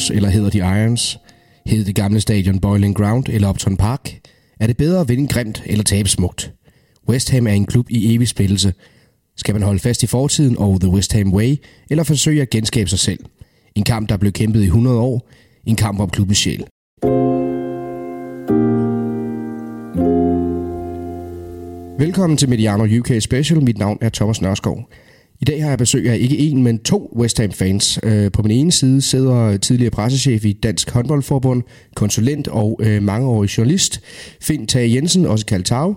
Bombers eller hedder de Irons? Hed det gamle stadion Boiling Ground eller Upton Park? Er det bedre at vinde grimt eller tabe smukt? West Ham er en klub i evig splittelse. Skal man holde fast i fortiden og The West Ham Way, eller forsøge at genskabe sig selv? En kamp, der blev kæmpet i 100 år. En kamp om klubbens sjæl. Velkommen til Mediano UK Special. Mit navn er Thomas Nørskov. I dag har jeg besøg af ikke en, men to West Ham-fans. Øh, på min ene side sidder tidligere pressechef i Dansk Håndboldforbund, konsulent og øh, mangeårig journalist, Finn Tage Jensen, også kaldt Tau.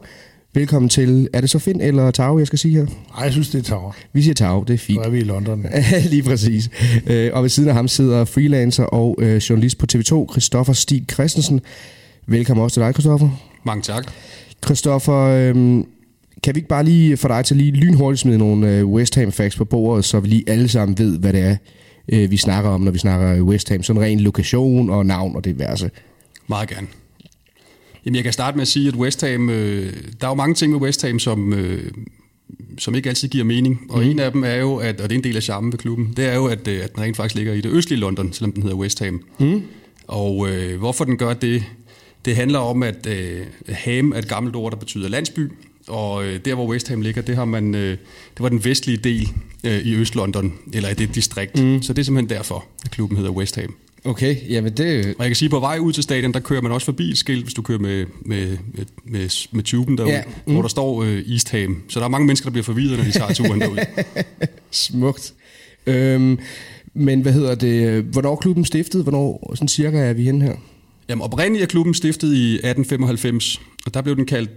Velkommen til, er det så Finn eller Tau, jeg skal sige her? Nej, jeg synes, det er Tau. Vi siger Tau, det er fint. Så er vi i London. Lige præcis. Øh, og ved siden af ham sidder freelancer og journalist på TV2, Christoffer Stig Christensen. Velkommen også til dig, Christoffer. Mange tak. Christoffer, øh, kan vi ikke bare lige få dig til lige lynhurtigt smide nogle øh, West Ham facts på bordet, så vi lige alle sammen ved, hvad det er, øh, vi snakker om, når vi snakker West Ham. Sådan ren lokation og navn og diverse. Meget gerne. Jamen, jeg kan starte med at sige, at West Ham, øh, der er jo mange ting med West Ham, som, øh, som ikke altid giver mening. Og mm. en af dem er jo, at, og det er en del af charmen ved klubben, det er jo, at, at den rent faktisk ligger i det østlige London, selvom den hedder West Ham. Mm. Og øh, hvorfor den gør det, det handler om, at øh, ham er et gammelt ord, der betyder landsby, og øh, der, hvor West Ham ligger, det, har man, øh, det var den vestlige del øh, i Øst-London, eller i det distrikt. Mm. Så det er simpelthen derfor, at klubben hedder West Ham. Okay, jamen det... Og jeg kan sige, på vej ud til stadion, der kører man også forbi et skilt, hvis du kører med, med, med, med, med tuben derude, ja. mm. hvor der står øh, East Ham. Så der er mange mennesker, der bliver forvirret, når de tager turen derud. Smukt. Øhm, men hvad hedder det? Hvornår er klubben stiftet? Hvornår sådan cirka er vi henne her? Jamen oprindeligt er klubben stiftet i 1895, og der blev den kaldt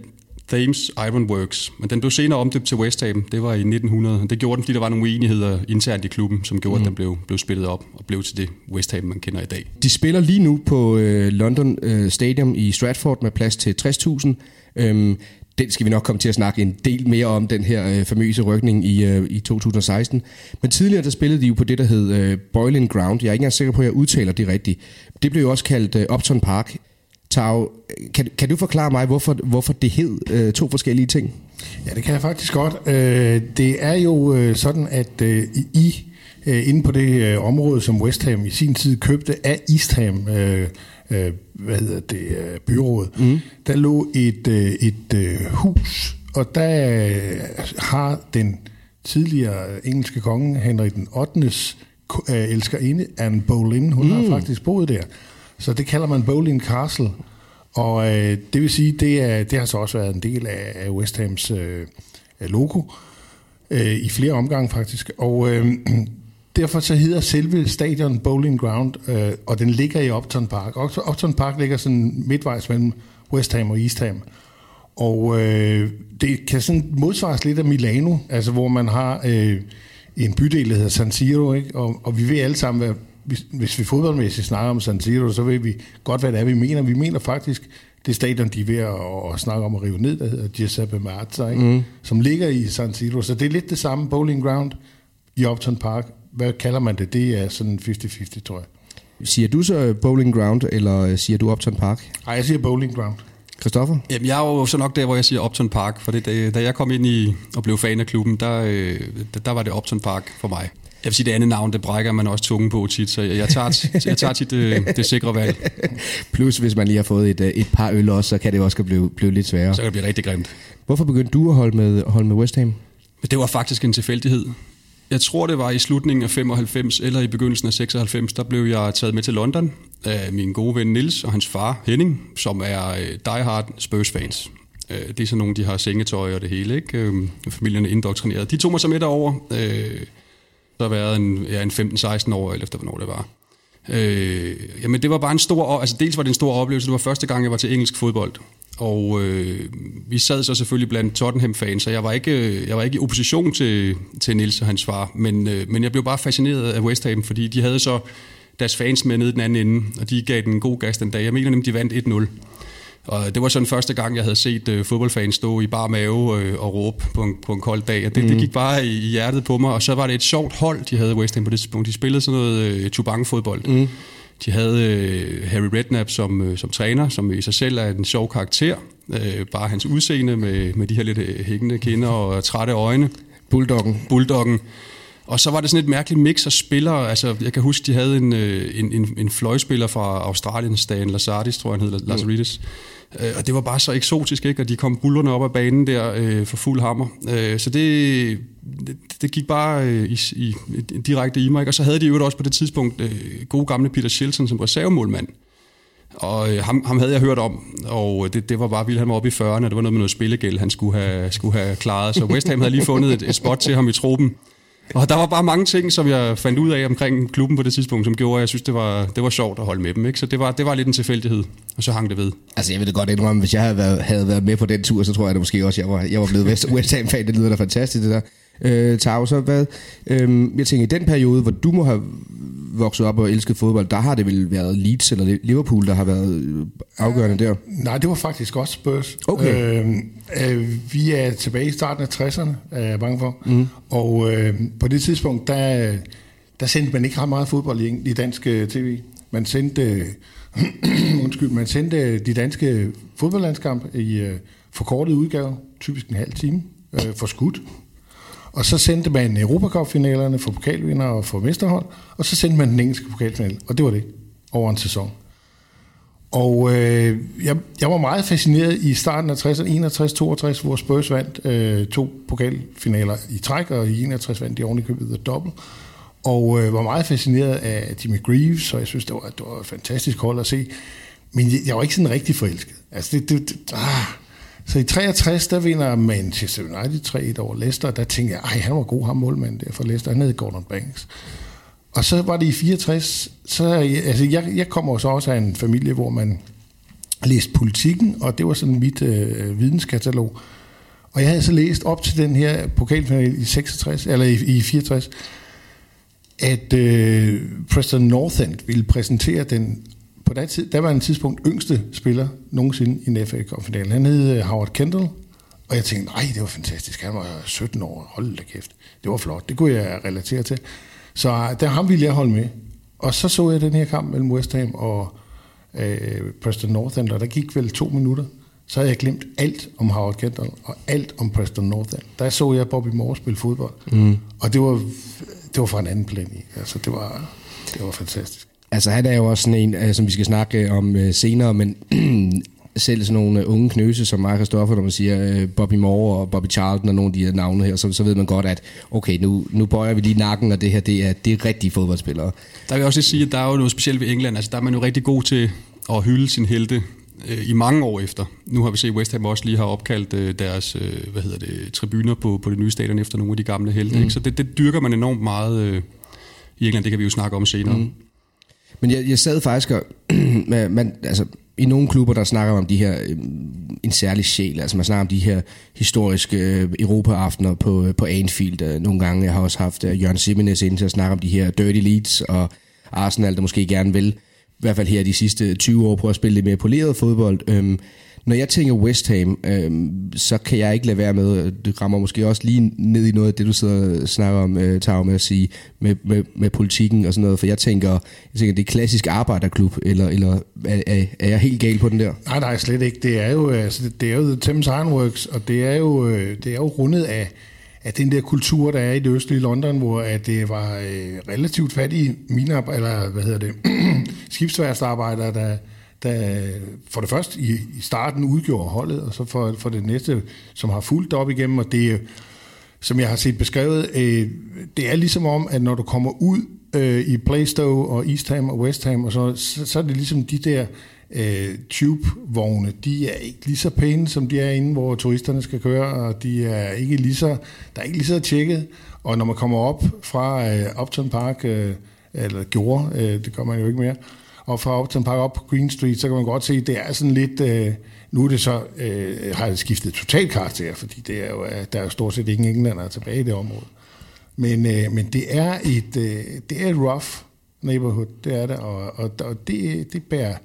Thames Iron Works, men den blev senere omdøbt til West Ham. Det var i 1900. Det gjorde den, fordi der var nogle uenigheder internt i klubben, som gjorde, mm. at den blev, blev spillet op og blev til det West Ham, man kender i dag. De spiller lige nu på øh, London øh, Stadium i Stratford med plads til 60.000. Øhm, den skal vi nok komme til at snakke en del mere om, den her øh, famøse rykning i, øh, i 2016. Men tidligere der spillede de jo på det, der hed øh, Boiling Ground. Jeg er ikke engang sikker på, at jeg udtaler det rigtigt. Det blev jo også kaldt øh, Upton Park. Tau, kan, kan du forklare mig, hvorfor, hvorfor det hed øh, to forskellige ting? Ja, det kan jeg faktisk godt. Øh, det er jo øh, sådan, at øh, I øh, inde på det øh, område, som West Ham i sin tid købte af East Ham, øh, øh, hvad hedder det, øh, byrådet, mm. der lå et, øh, et øh, hus, og der øh, har den tidligere engelske konge, Henrik den 8. Øh, elskerinde, Anne Boleyn, hun mm. har faktisk boet der. Så det kalder man Bowling Castle. Og øh, det vil sige, det, er, det har så også været en del af, af West Hams øh, logo øh, i flere omgange faktisk. Og øh, derfor så hedder selve stadion Bowling Ground, øh, og den ligger i Upton Park. Upton Park ligger sådan midtvejs mellem West Ham og East Ham. Og øh, det kan sådan modsvares lidt af Milano, altså hvor man har øh, en bydel, der hedder San Siro, ikke? Og, og vi ved alle sammen, hvad hvis, hvis vi fodboldmæssigt snakker om San Siro, så ved vi godt, hvad det er, vi mener. Vi mener faktisk, det stadion, de er ved at, at snakke om at rive ned, der hedder Giuseppe Meazza, ikke? Mm. som ligger i San Siro. Så det er lidt det samme bowling ground i Upton Park. Hvad kalder man det? Det er sådan 50-50, tror jeg. Siger du så Bowling Ground, eller siger du Upton Park? Nej, jeg siger Bowling Ground. Christoffer? Jamen, jeg er jo så nok der, hvor jeg siger Upton Park, for det, da, da jeg kom ind i og blev fan af klubben, der, øh, der var det Upton Park for mig. Jeg vil sige, det andet navn, det brækker man også tungen på tit, så jeg tager, jeg tager tit det, det sikre valg. Plus, hvis man lige har fået et, et par øl også, så kan det også blive, blive lidt sværere. Så kan det blive rigtig grimt. Hvorfor begyndte du at holde med, holde med West Ham? Det var faktisk en tilfældighed. Jeg tror, det var i slutningen af 95 eller i begyndelsen af 96, der blev jeg taget med til London af min gode ven Nils og hans far Henning, som er øh, diehard Spurs-fans. Øh, det er sådan nogle, de har sengetøj og det hele, ikke? Øh, familien er indoktrineret. De tog mig så med derover så har været en, ja, en 15-16 år, eller efter hvornår det var. Øh, jamen det var bare en stor, altså dels var det en stor oplevelse, det var første gang, jeg var til engelsk fodbold. Og øh, vi sad så selvfølgelig blandt Tottenham-fans, så jeg var ikke, øh, jeg var ikke i opposition til, til Nils og hans far, men, øh, men jeg blev bare fascineret af West Ham, fordi de havde så deres fans med nede den anden ende, og de gav den en god gas den dag. Jeg mener nemlig, de vandt 1-0. Og det var sådan første gang, jeg havde set uh, fodboldfans stå i bar mave uh, og råbe på en, på en kold dag. Og det, mm. det gik bare i, i hjertet på mig. Og så var det et sjovt hold, de havde West Ham på det tidspunkt. De spillede sådan noget uh, tubang-fodbold. Mm. De havde uh, Harry Redknapp som, uh, som træner, som i sig selv er en sjov karakter. Uh, bare hans udseende med, med de her lidt hængende kinder og trætte øjne. Bulldoggen. Bulldoggen. Og så var det sådan et mærkeligt mix af spillere. Altså, jeg kan huske, de havde en, øh, en, en, en fløjspiller fra Australien, Stan Lazardis, tror jeg han hed, Lazaridis. Mm. Øh, og det var bare så eksotisk, ikke? Og de kom bullerne op af banen der øh, for fuld hammer. Øh, så det, det, det gik bare øh, i, i, direkte i mig. Ikke? Og så havde de jo også på det tidspunkt øh, gode gamle Peter Shilton som reservemålmand. Og øh, ham, ham havde jeg hørt om, og det, det var bare vildt. Han var oppe i 40'erne, det var noget med noget spillegæld, han skulle have, skulle have klaret. Så West Ham havde lige fundet et, et spot til ham i truppen. Og der var bare mange ting, som jeg fandt ud af omkring klubben på det tidspunkt, som gjorde, at jeg synes, det var, det var sjovt at holde med dem. Ikke? Så det var, det var lidt en tilfældighed, og så hang det ved. Altså, jeg vil det godt indrømme, hvis jeg havde været, havde været med på den tur, så tror jeg det måske også, jeg var, jeg var blevet West, West Ham-fan. Det lyder da fantastisk, det der. Øh, Tau, så hvad? Øh, jeg tænker, i den periode, hvor du må have vokset op og elsket fodbold, der har det vel været Leeds eller Liverpool, der har været øh, afgørende der? Nej, det var faktisk også Spurs. Okay. Øh, øh, vi er tilbage i starten af 60'erne, er jeg bange for. Mm. Og øh, på det tidspunkt, der, der sendte man ikke ret meget fodbold i, i dansk øh, tv. Man sendte, undskyld, man sendte de danske fodboldlandskamp i øh, forkortet udgave, typisk en halv time, øh, for skudt. Og så sendte man Europacup-finalerne for pokalvinder og for mesterhold, og så sendte man den engelske pokalfinale, og det var det, over en sæson. Og øh, jeg, jeg var meget fascineret i starten af 60'erne, 61-62, hvor Spurs vandt øh, to pokalfinaler i træk, og i 61 vandt de oven i købet The Double. Og øh, var meget fascineret af Jimmy Greaves, og jeg synes, det var, det var et fantastisk hold at se. Men jeg, jeg var ikke sådan rigtig forelsket. Altså, det, det, det ah, så i 63, der vinder Manchester United 3-1 over Leicester, og der tænkte jeg, ej, han var god, ham målmand der for Leicester, han hed Gordon Banks. Og så var det i 64, så, altså jeg, jeg kommer så også af en familie, hvor man læste politikken, og det var sådan mit øh, videnskatalog. Og jeg havde så læst op til den her pokalfinale i 66, eller i, i 64, at øh, Preston North End ville præsentere den på det tid, der var en tidspunkt yngste spiller nogensinde i en FA Cup-finale. Han hed øh, Howard Kendall, og jeg tænkte, nej, det var fantastisk. Han var 17 år. Hold da kæft. Det var flot. Det kunne jeg relatere til. Så øh, der ham ville jeg holde med. Og så så jeg den her kamp mellem West Ham og øh, Preston North End, og der gik vel to minutter. Så havde jeg glemt alt om Howard Kendall og alt om Preston North End. Der så jeg Bobby Moore spille fodbold. Mm. Og det var, det var fra en anden plan i. Altså, det var, det var fantastisk. Altså han er jo også sådan en, øh, som vi skal snakke om øh, senere, men selv sådan nogle øh, unge knøse som Mark Stoffer, når man siger Bobby Moore og Bobby Charlton og nogle af de her navne her, så, så ved man godt, at okay, nu, nu bøjer vi lige nakken, og det her, det er, det er rigtige fodboldspillere. Der vil jeg også sige, at der er jo noget specielt ved England. Altså der er man jo rigtig god til at hylde sin helte i mange år efter. Nu har vi set, at West Ham også lige har opkaldt deres hvad hedder det, tribuner på, på det nye stadion efter nogle af de gamle helte. Mm. Ikke? Så det, det dyrker man enormt meget i England. Det kan vi jo snakke om senere. Mm. Men jeg, jeg sad faktisk og... man, altså, i nogle klubber, der snakker om de her, øh, en særlig sjæl, altså man snakker om de her historiske øh, Europa-aftener på, øh, på Anfield. Øh, nogle gange jeg har også haft øh, Jørgen Simenes ind til at snakke om de her Dirty Leeds og Arsenal, der måske gerne vil, i hvert fald her de sidste 20 år, på at spille lidt mere poleret fodbold. Øh, når jeg tænker West Ham, øh, så kan jeg ikke lade være med, det rammer måske også lige ned i noget af det, du sidder og snakker om, øh, Tager med at sige, med, med, med politikken og sådan noget, for jeg tænker, jeg tænker det er klassisk arbejderklub, eller, eller er, er, er jeg helt gal på den der? Nej, nej, slet ikke. Det er jo, øh, altså, det er jo The Thames Ironworks, og det er jo, øh, det er jo rundet af, af den der kultur, der er i det østlige London, hvor at det var øh, relativt fattige minearbejdere, eller hvad hedder det, skibsværksarbejdere, der, der for det første i, i starten udgjorde holdet, og så for, for det næste, som har fulgt op igennem, og det som jeg har set beskrevet, øh, det er ligesom om, at når du kommer ud øh, i Plaistow og East Ham og West Ham, og så, så, så er det ligesom de der øh, tube-vogne, de er ikke lige så pæne, som de er inde, hvor turisterne skal køre, og de er ikke lige så, der er ikke lige så tjekket, og når man kommer op fra øh, Upton Park, øh, eller gjorde, øh, det gør man jo ikke mere, og fra Upton Park op på Green Street, så kan man godt se, at det er sådan lidt... Øh, nu er det så, øh, har det skiftet totalt karakter, fordi det er jo, der er jo stort set ingen englænder tilbage i det område. Men, øh, men det er et øh, det er et rough neighborhood, det er det, og, og, og det, det bærer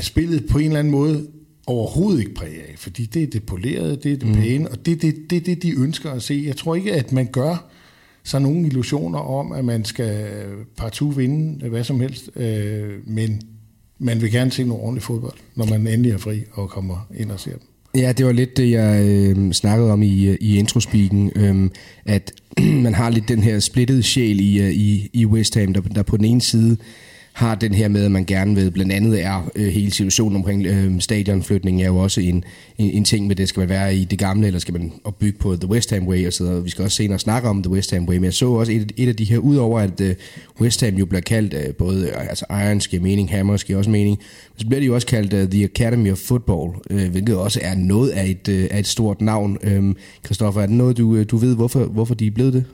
spillet på en eller anden måde overhovedet ikke præg af, fordi det er det polerede, det er det mm. pæne, og det er det, det, det, de ønsker at se. Jeg tror ikke, at man gør så nogle illusioner om, at man skal partout vinde hvad som helst, øh, men man vil gerne se noget ordentligt fodbold, når man endelig er fri og kommer ind og ser dem. Ja, det var lidt det, jeg øh, snakkede om i, øh, i introspeaken, øh, at man har lidt den her splittede sjæl i, øh, i, i West Ham, der, der på den ene side har den her med, at man gerne vil, blandt andet er øh, hele situationen omkring øh, stadionflytningen er jo også en, en, en ting med det, skal man være i det gamle, eller skal man opbygge på The West Ham Way og så og Vi skal også senere snakke om The West Ham Way, men jeg så også et, et af de her, udover at øh, West Ham jo bliver kaldt øh, både, øh, altså Irons giver mening, Hammers giver også mening, så bliver de jo også kaldt øh, The Academy of Football, øh, hvilket også er noget af et, øh, af et stort navn. Øh, Christoffer, er det noget, du, øh, du ved, hvorfor, hvorfor de er blevet det?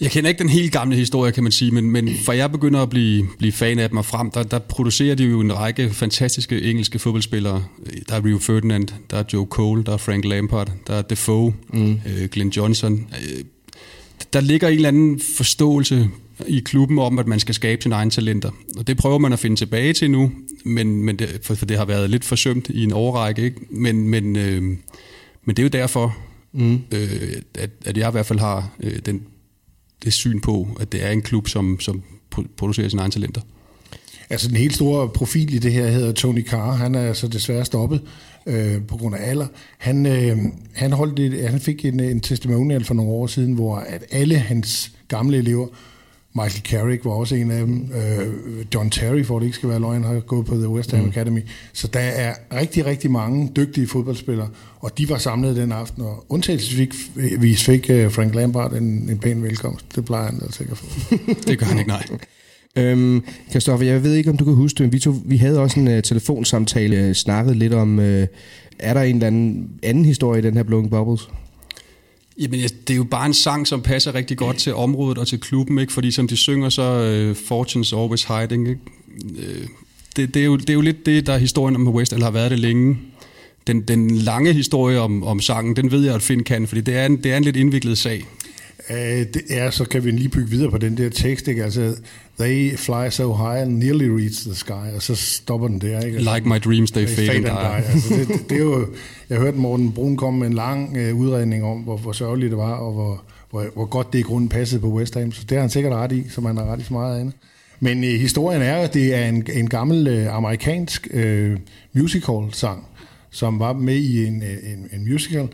Jeg kender ikke den helt gamle historie, kan man sige, men, men for jeg begynder at blive, blive fan af dem og frem, der, der producerer de jo en række fantastiske engelske fodboldspillere. Der er Rio Ferdinand, der er Joe Cole, der er Frank Lampard, der er Defoe, mm. øh, Glenn Johnson. Øh, der ligger en eller anden forståelse i klubben om, at man skal skabe sine egne talenter. Og det prøver man at finde tilbage til nu, men, men det, for, for det har været lidt forsømt i en årrække. Ikke? Men, men, øh, men det er jo derfor, mm. øh, at, at jeg i hvert fald har øh, den det syn på, at det er en klub, som, som producerer sine egne talenter. Altså den helt store profil i det her hedder Tony Carr. Han er altså desværre stoppet øh, på grund af alder. Han, øh, han, holdt et, han fik en, en testimonial for nogle år siden, hvor at alle hans gamle elever Michael Carrick var også en af dem. Øh, John Terry, for det ikke skal være løgn, har gået på The West Ham mm. Academy. Så der er rigtig, rigtig mange dygtige fodboldspillere, og de var samlet den aften, og undtagelsesvis fik uh, Frank Lampard en, en pæn velkomst. Det plejer han altså ikke at få. det gør han ikke, nej. Øhm, Kristoffer, jeg ved ikke, om du kan huske det, men vi, to, vi havde også en uh, telefonsamtale, uh, snakket lidt om, uh, er der en eller anden anden historie i den her Blowing Bubbles? Jamen, det er jo bare en sang, som passer rigtig godt til området og til klubben, ikke? fordi som de synger, så øh, uh, Fortune's Always Hiding. Ikke? Uh, det, det, er jo, det er jo lidt det, der er historien om West, eller har været det længe. Den, den lange historie om, om sangen, den ved jeg, at Finn kan, fordi det er en, det er en lidt indviklet sag. Uh, det er, så kan vi lige bygge videre på den der tekst, ikke? Altså, they fly so high and nearly reach the sky, og så stopper den der, ikke? Like my dreams, they, they fade, fade and die. Altså, det, det, er jo, jeg hørte Morten Brun komme med en lang uh, udredning om, hvor, hvor sørgeligt det var, og hvor, hvor, hvor godt det i grunden passede på West Ham, så det har han sikkert ret i, som han har ret i så meget andet. Men uh, historien er, at det er en, en gammel uh, amerikansk uh, musical-sang, som var med i en, en, en musical,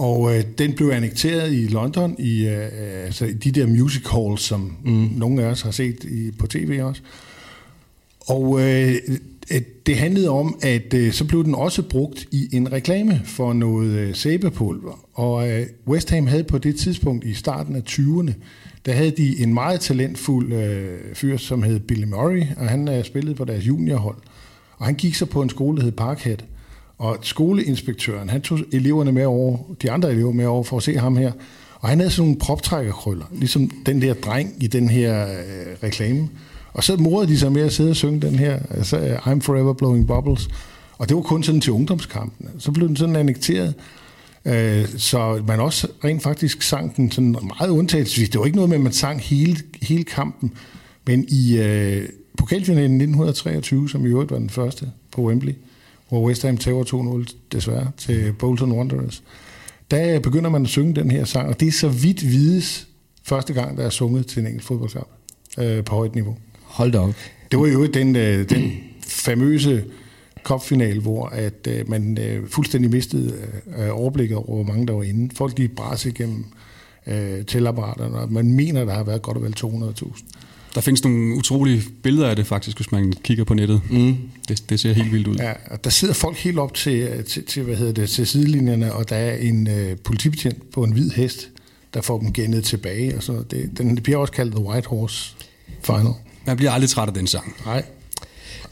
og øh, den blev annekteret i London i øh, øh altså i de der music halls, som mm. nogle af os har set i, på tv også. Og øh, øh, det handlede om, at øh, så blev den også brugt i en reklame for noget øh, sæbepulver. Og øh, West Ham havde på det tidspunkt i starten af 20'erne, der havde de en meget talentfuld øh, fyr, som hed Billy Murray, og han øh, spillede på deres juniorhold. Og han gik så på en skole, der hed Parkhead. Og skoleinspektøren, han tog eleverne med over, de andre elever med over for at se ham her. Og han havde sådan nogle proptrækkerkrøller, ligesom den der dreng i den her øh, reklame. Og så morede de sig med at sidde og synge den her, altså I'm Forever Blowing Bubbles. Og det var kun sådan til ungdomskampen. Så blev den sådan annekteret. Øh, så man også rent faktisk sang den sådan meget undtagelsesvis. Det var ikke noget med, at man sang hele, hele kampen. Men i øh, pokalfinalen 1923, som i øvrigt var den første på Wembley, hvor West Ham tager 2-0 desværre til Bolton Wanderers. Der begynder man at synge den her sang, og det er så vidt vides første gang, der er sunget til en enkelt fodboldkamp øh, på højt niveau. Hold da op. Det var jo den, øh, den famøse kopfinal, hvor at øh, man øh, fuldstændig mistede øh, overblikket over, hvor mange der var inde. Folk de bræs igennem øh, tælapparaterne, og man mener, der har været godt og vel 200.000. Der findes nogle utrolige billeder af det faktisk, hvis man kigger på nettet. Mm. Det, det ser helt vildt ud. Ja, og der sidder folk helt op til, til, til, hvad hedder det, til sidelinjerne, og der er en øh, politibetjent på en hvid hest, der får dem gennet tilbage. Og så det, den bliver også kaldt The White Horse Final. Man bliver aldrig træt af den sang. Nej.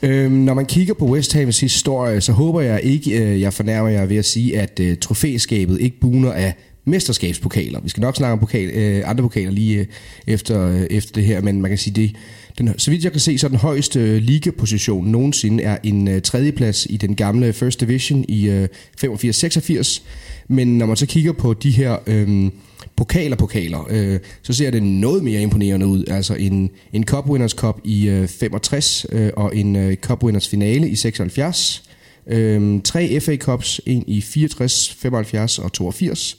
Øhm, når man kigger på West Ham's historie, så håber jeg ikke, øh, jeg fornærmer jer ved at sige, at øh, trofæskabet ikke buner af mesterskabspokaler. Vi skal nok snakke om pokal, øh, andre pokaler lige øh, efter, øh, efter det her, men man kan sige, det, den, så vidt jeg kan se, så er den højeste øh, ligaposition nogensinde er en øh, tredjeplads i den gamle First Division i øh, 85-86. Men når man så kigger på de her øh, pokaler, pokaler, øh, så ser det noget mere imponerende ud. Altså en, en Cup Winners Cup i øh, 65 øh, og en øh, Cup Winners finale i 76. Øh, tre FA Cups, en i 64, 75 og 82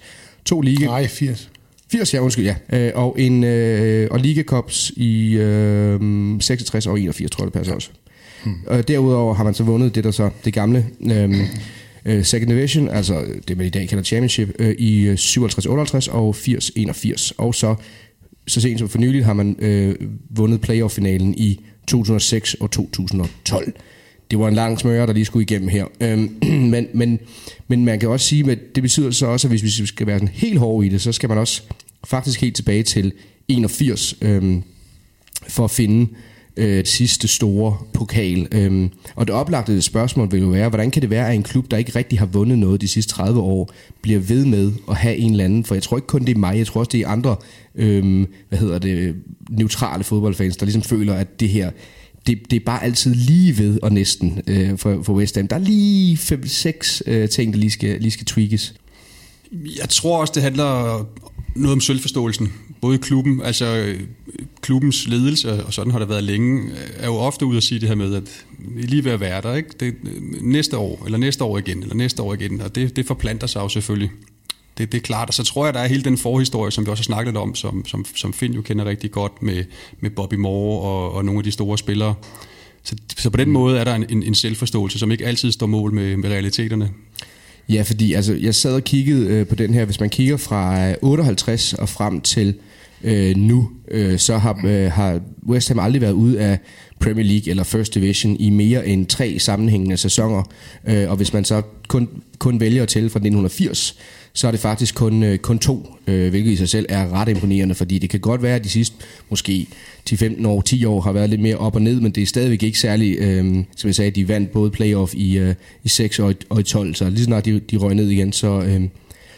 To liga... Nej, 80. 80, ja, undskyld, ja. Øh, og, en, øh, og Liga Cups i øh, 66 og 81, tror jeg, det passer også. Hmm. Og derudover har man så vundet det, der så det gamle øh, øh, Second Division, altså det man i dag kalder Championship, øh, i øh, 57-58 og 80-81. Og så, så sent som for nylig har man øh, vundet playoff-finalen i 2006 og 2012 det var en lang smøre, der lige skulle igennem her. Øhm, men, men, men man kan også sige, at det betyder så også, at hvis vi skal være sådan helt hårde i det, så skal man også faktisk helt tilbage til 81 øhm, for at finde øh, det sidste store pokal. Øhm, og det oplagte spørgsmål vil jo være, hvordan kan det være, at en klub, der ikke rigtig har vundet noget de sidste 30 år, bliver ved med at have en eller anden, for jeg tror ikke kun det er mig, jeg tror også det er andre, øhm, hvad hedder det, neutrale fodboldfans, der ligesom føler, at det her, det, det er bare altid lige ved og næsten øh, for, for West Ham. Der er lige 5-6 øh, ting, der lige skal, lige skal tweakes. Jeg tror også, det handler noget om selvforståelsen. Både i klubben, altså øh, klubbens ledelse, og sådan har det været længe, øh, er jo ofte ude at sige det her med, at vi er lige ved at være der, ikke? Det, øh, næste år, eller næste år igen, eller næste år igen, og det, det forplanter sig jo selvfølgelig. Det, det er klart, og så tror jeg, der er hele den forhistorie, som vi også har snakket om, som, som, som Finn jo kender rigtig godt med, med Bobby Moore og, og nogle af de store spillere. Så, så på den måde er der en, en, en selvforståelse, som ikke altid står mål med, med realiteterne. Ja, fordi altså, jeg sad og kiggede øh, på den her. Hvis man kigger fra 58 og frem til øh, nu, øh, så har, øh, har West Ham aldrig været ude af Premier League eller First Division i mere end tre sammenhængende sæsoner. Øh, og hvis man så kun, kun vælger til fra 1980, så er det faktisk kun, øh, kun to, øh, hvilket i sig selv er ret imponerende, fordi det kan godt være, at de sidste måske 10-15 år, 10 år har været lidt mere op og ned, men det er stadigvæk ikke særlig, øh, som jeg sagde, de vandt både playoff i, øh, i 6 og i, og i 12, så lige snart de, de røg ned igen, så, øh,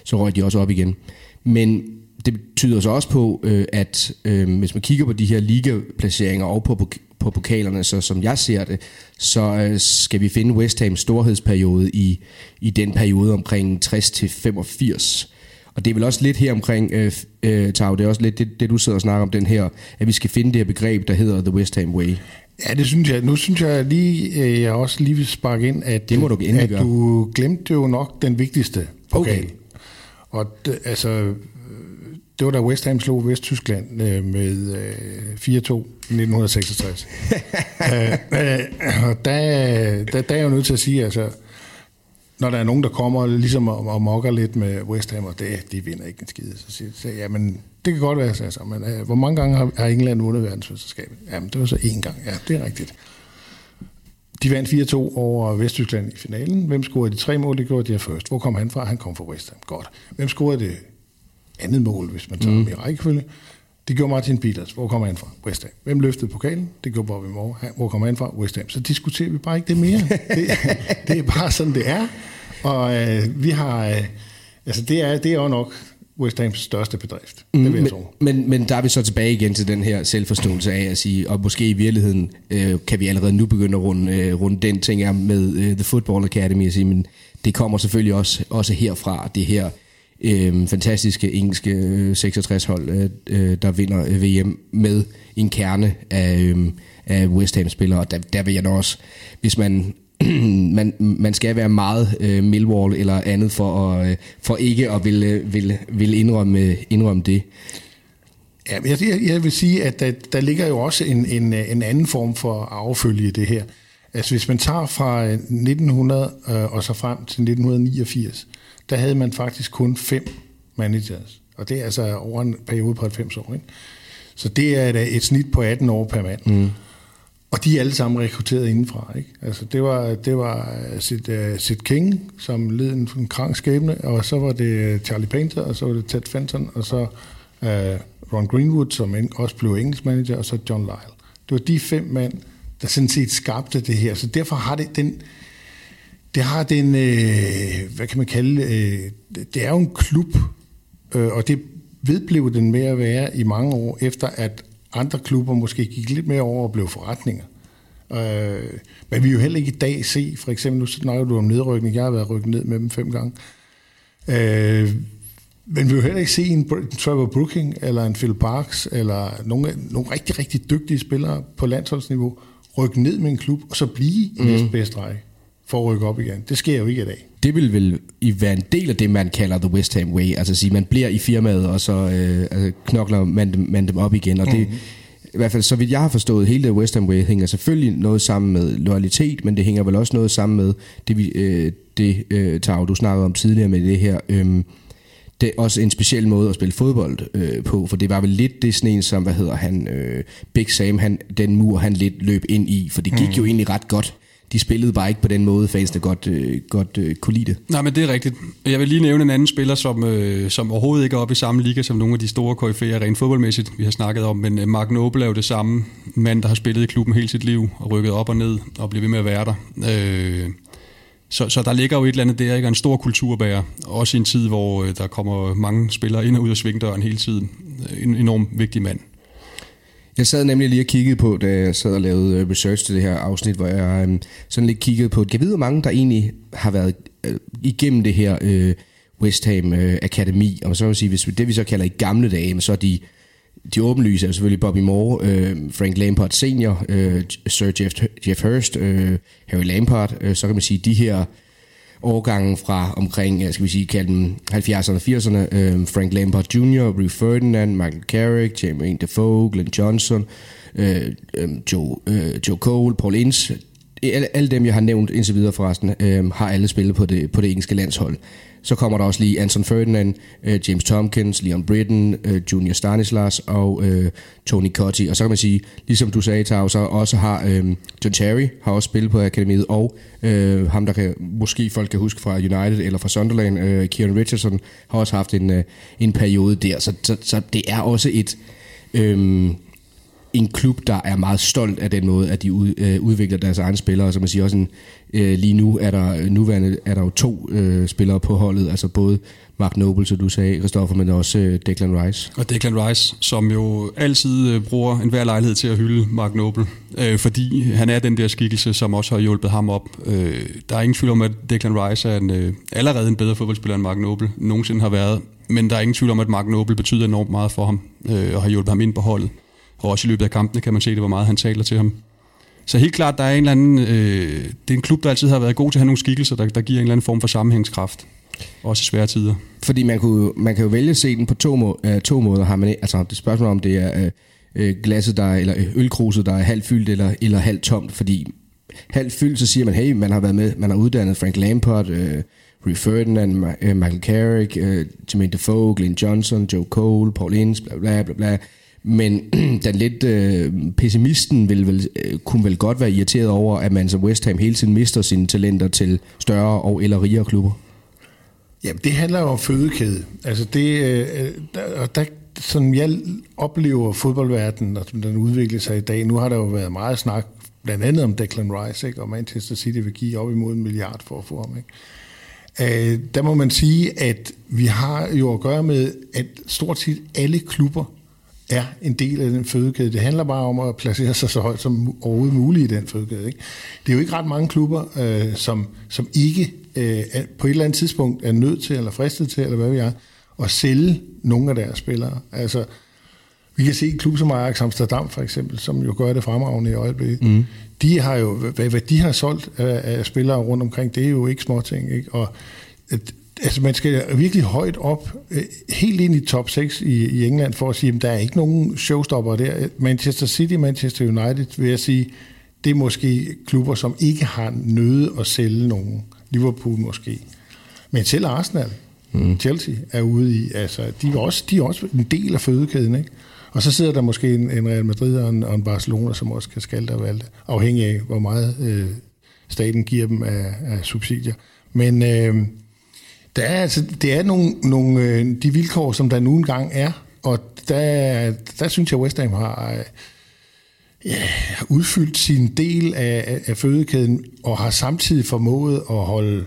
så røg de også op igen. Men det betyder så også på, øh, at øh, hvis man kigger på de her ligaplaceringer og på, på pokalerne, så som jeg ser det, så øh, skal vi finde West Hams storhedsperiode i, i den periode omkring 60 til 85. Og det er vel også lidt her omkring, øh, øh, Tav, det er også lidt det, det, du sidder og snakker om, den her, at vi skal finde det her begreb, der hedder The West Ham Way. Ja, det synes jeg. Nu synes jeg lige, øh, jeg også lige vil sparke ind, at, det må du at du glemte jo nok den vigtigste pokal. Okay. Og det, altså, det var da West Ham slog Vesttyskland øh, med øh, 4-2 i 1966. øh, øh, og der, der, der er jeg jo nødt til at sige, altså, når der er nogen, der kommer ligesom og, og mokker lidt med West Ham, og det, de vinder ikke en skide, så siger jeg, ja, men det kan godt være, så, altså, men øh, hvor mange gange har, har England vundet verdensmesterskabet? Jamen, det var så én gang. Ja, det er rigtigt. De vandt 4-2 over Vesttyskland i finalen. Hvem scorede de tre mål? Det gjorde de her først. Hvor kom han fra? Han kom fra West Ham. Godt. Hvem scorede det andet mål, hvis man tager mm. dem i rækkefølge. Det gjorde Martin Peters. Hvor kommer han fra? West Ham. Hvem løftede pokalen? Det gjorde Bobby Moore. Hvor kommer han fra? West Ham. Så diskuterer vi bare ikke det mere. det, det er bare sådan, det er. Og øh, vi har... Øh, altså, det er, det er jo nok West Hams største bedrift. Mm, det vil jeg men, tro. Men, men der er vi så tilbage igen til den her selvforståelse af at sige, og måske i virkeligheden øh, kan vi allerede nu begynde at runde, øh, runde den ting her med øh, The Football Academy og sige, men det kommer selvfølgelig også, også herfra, det her øh, fantastiske engelske øh, 66-hold, øh, øh, der vinder øh, VM med en kerne af, øh, af West Ham-spillere. Der, der vil jeg da også, hvis man man, man skal være meget øh, Millwall eller andet for, at, øh, for ikke at ville, øh, ville, ville indrømme, indrømme det. Ja, jeg, jeg vil sige, at der, der ligger jo også en, en, en anden form for affølge det her. Altså hvis man tager fra øh, 1900 øh, og så frem til 1989, der havde man faktisk kun fem managers. Og det er altså over en periode på 90 år. Ikke? Så det er et, et snit på 18 år per mand. Mm. Og de er alle sammen rekrutteret indenfra. Ikke? Altså, det var, det var Sid, uh, Sid King, som led en, en krank skæbne, og så var det Charlie Painter, og så var det Ted Fenton, og så uh, Ron Greenwood, som også blev engelsk manager, og så John Lyle. Det var de fem mænd, der sådan set skabte det her. Så derfor har det den, det har den, øh, hvad kan man kalde, øh, det er jo en klub, øh, og det vedblev den med at være i mange år, efter at andre klubber måske gik lidt mere over og blev forretninger. Øh, men vi jo heller ikke i dag se, for eksempel, nu snakker du om nedrykning, jeg har været rykket ned med dem fem gange, øh, men vi vil heller ikke se en Trevor Brooking, eller en Phil Parks, eller nogle, nogle rigtig, rigtig dygtige spillere på landsholdsniveau, rykke ned med en klub, og så blive mm. næstbedste række for at rykke op igen. Det sker jo ikke i dag. Det vil vel i være en del af det, man kalder the West Ham way. Altså at sige, man bliver i firmaet, og så øh, altså, knokler man dem, man dem op igen. Og det, mm-hmm. i hvert fald så vidt jeg har forstået, hele det West Ham Way hænger selvfølgelig noget sammen med loyalitet, men det hænger vel også noget sammen med det, vi, øh, det øh, Tav, du snakkede om tidligere med det her, øh, det er også en speciel måde at spille fodbold øh, på, for det var vel lidt det sådan en, som, hvad hedder han, øh, Big Sam, han, den mur, han lidt løb ind i, for det gik mm. jo egentlig ret godt. De spillede bare ikke på den måde, fansene godt, øh, godt øh, kunne lide det. Nej, men det er rigtigt. Jeg vil lige nævne en anden spiller, som, øh, som overhovedet ikke er oppe i samme liga som nogle af de store KF'er rent fodboldmæssigt, vi har snakket om, men øh, Mark Noble er jo det samme mand, der har spillet i klubben hele sit liv, og rykket op og ned, og bliver ved med at være der. Øh, så, så der ligger jo et eller andet der, ikke? en stor kulturbærer, også i en tid, hvor øh, der kommer mange spillere ind og ud af svingdøren hele tiden. Øh, en enorm vigtig mand. Jeg sad nemlig lige og kiggede på, da jeg sad og lavede øh, research til det her afsnit, hvor jeg øh, sådan lidt kiggede på, jeg ved, hvor mange der egentlig har været øh, igennem det her øh, West Ham øh, Akademi, og så vil sige, hvis det vi så kalder i gamle dage, så er de de åbenlyse er selvfølgelig Bobby Moore, øh, Frank Lampard senior, øh, Sir Jeff, Jeff Hurst, øh, Harry Lampard. Øh, så kan man sige, de her årgangen fra omkring, øh, skal vi sige, kalde dem 70'erne og 80'erne, øh, Frank Lampard Jr., Rue Ferdinand, Michael Carrick, Jermaine Defoe, Glenn Johnson, øh, øh, Joe, øh, Joe Cole, Paul Ince, alle, alle dem, jeg har nævnt indtil videre forresten, øh, har alle spillet på det, på det engelske landshold. Så kommer der også lige Anton Ferdinand, øh, James Tompkins, Leon Britton, øh, Junior Stanislas og øh, Tony Cotti. Og så kan man sige, ligesom du sagde, Tav, så også har øh, John Terry har også spillet på akademiet, og øh, ham, der kan, måske folk kan huske fra United eller fra Sunderland, øh, Kieran Richardson, har også haft en, øh, en periode der. Så, så, så det er også et... Øh, en klub, der er meget stolt af den måde, at de ud, øh, udvikler deres egne spillere. Så man siger også, en, øh, lige nu er der øh, nuværende er der jo to øh, spillere på holdet, altså både Mark Noble, som du sagde, Christoffer, men også øh, Declan Rice. Og Declan Rice, som jo altid øh, bruger en hver lejlighed til at hylde Mark Noble, øh, fordi han er den der skikkelse, som også har hjulpet ham op. Øh, der er ingen tvivl om, at Declan Rice er en, øh, allerede en bedre fodboldspiller end Mark Noble nogensinde har været, men der er ingen tvivl om, at Mark Noble betyder enormt meget for ham, øh, og har hjulpet ham ind på holdet. Og også i løbet af kampene kan man se det, hvor meget han taler til ham. Så helt klart, der er en eller anden, øh, det er en klub, der altid har været god til at have nogle skikkelser, der, der giver en eller anden form for sammenhængskraft. Også i svære tider. Fordi man, kunne, man kan jo vælge at se den på to, må, øh, to måder. Har man, altså, det er spørgsmål om, det er øh, øh, glasset, der er, eller øh, ølkruset, der er halvt fyldt eller, eller halvt tomt. Fordi halvt fyldt, så siger man, hey, man har været med, man har uddannet Frank Lampard, øh, Rio Ferdinand, øh, Michael Carrick, øh, Jermaine Defoe, Glenn Johnson, Joe Cole, Paul Ince, bla bla bla bla men den lidt øh, pessimisten vil vel, øh, kunne vel godt være irriteret over, at man som West Ham hele tiden mister sine talenter til større og eller rigere klubber. Jamen, det handler jo om fødekæde. Altså det, øh, øh der, der, som jeg oplever fodboldverdenen, og som den udvikler sig i dag, nu har der jo været meget snak, blandt andet om Declan Rice, ikke? og Manchester City vil give op imod en milliard for at få ham. Ikke? Øh, der må man sige, at vi har jo at gøre med, at stort set alle klubber er en del af den fødekæde. Det handler bare om at placere sig så højt som overhovedet muligt i den fødekæde. Ikke? Det er jo ikke ret mange klubber, øh, som, som ikke øh, på et eller andet tidspunkt er nødt til, eller fristet til, eller hvad vi er, at sælge nogle af deres spillere. Altså, vi kan se en klub som Ajax Amsterdam for eksempel, som jo gør det fremragende i øjeblikket. Mm. De har jo, hvad, hvad de har solgt af, af spillere rundt omkring, det er jo ikke småting. Ikke? Og altså man skal virkelig højt op, øh, helt ind i top 6 i, i England, for at sige, at der er ikke nogen showstopper der. Manchester City, Manchester United, vil jeg sige, det er måske klubber, som ikke har nødt at sælge nogen. Liverpool måske. Men selv Arsenal, mm. Chelsea er ude i, altså de er, også, de er også en del af fødekæden, ikke? Og så sidder der måske en, en Real Madrid og en, og en Barcelona, som også kan skalte og valgte, afhængig af, hvor meget øh, staten giver dem af, af subsidier. Men øh, der er, altså, det er nogle, nogle, øh, de vilkår, som der nu engang er, og der, der synes jeg, West Ham har ja, udfyldt sin del af, af fødekæden, og har samtidig formået at holde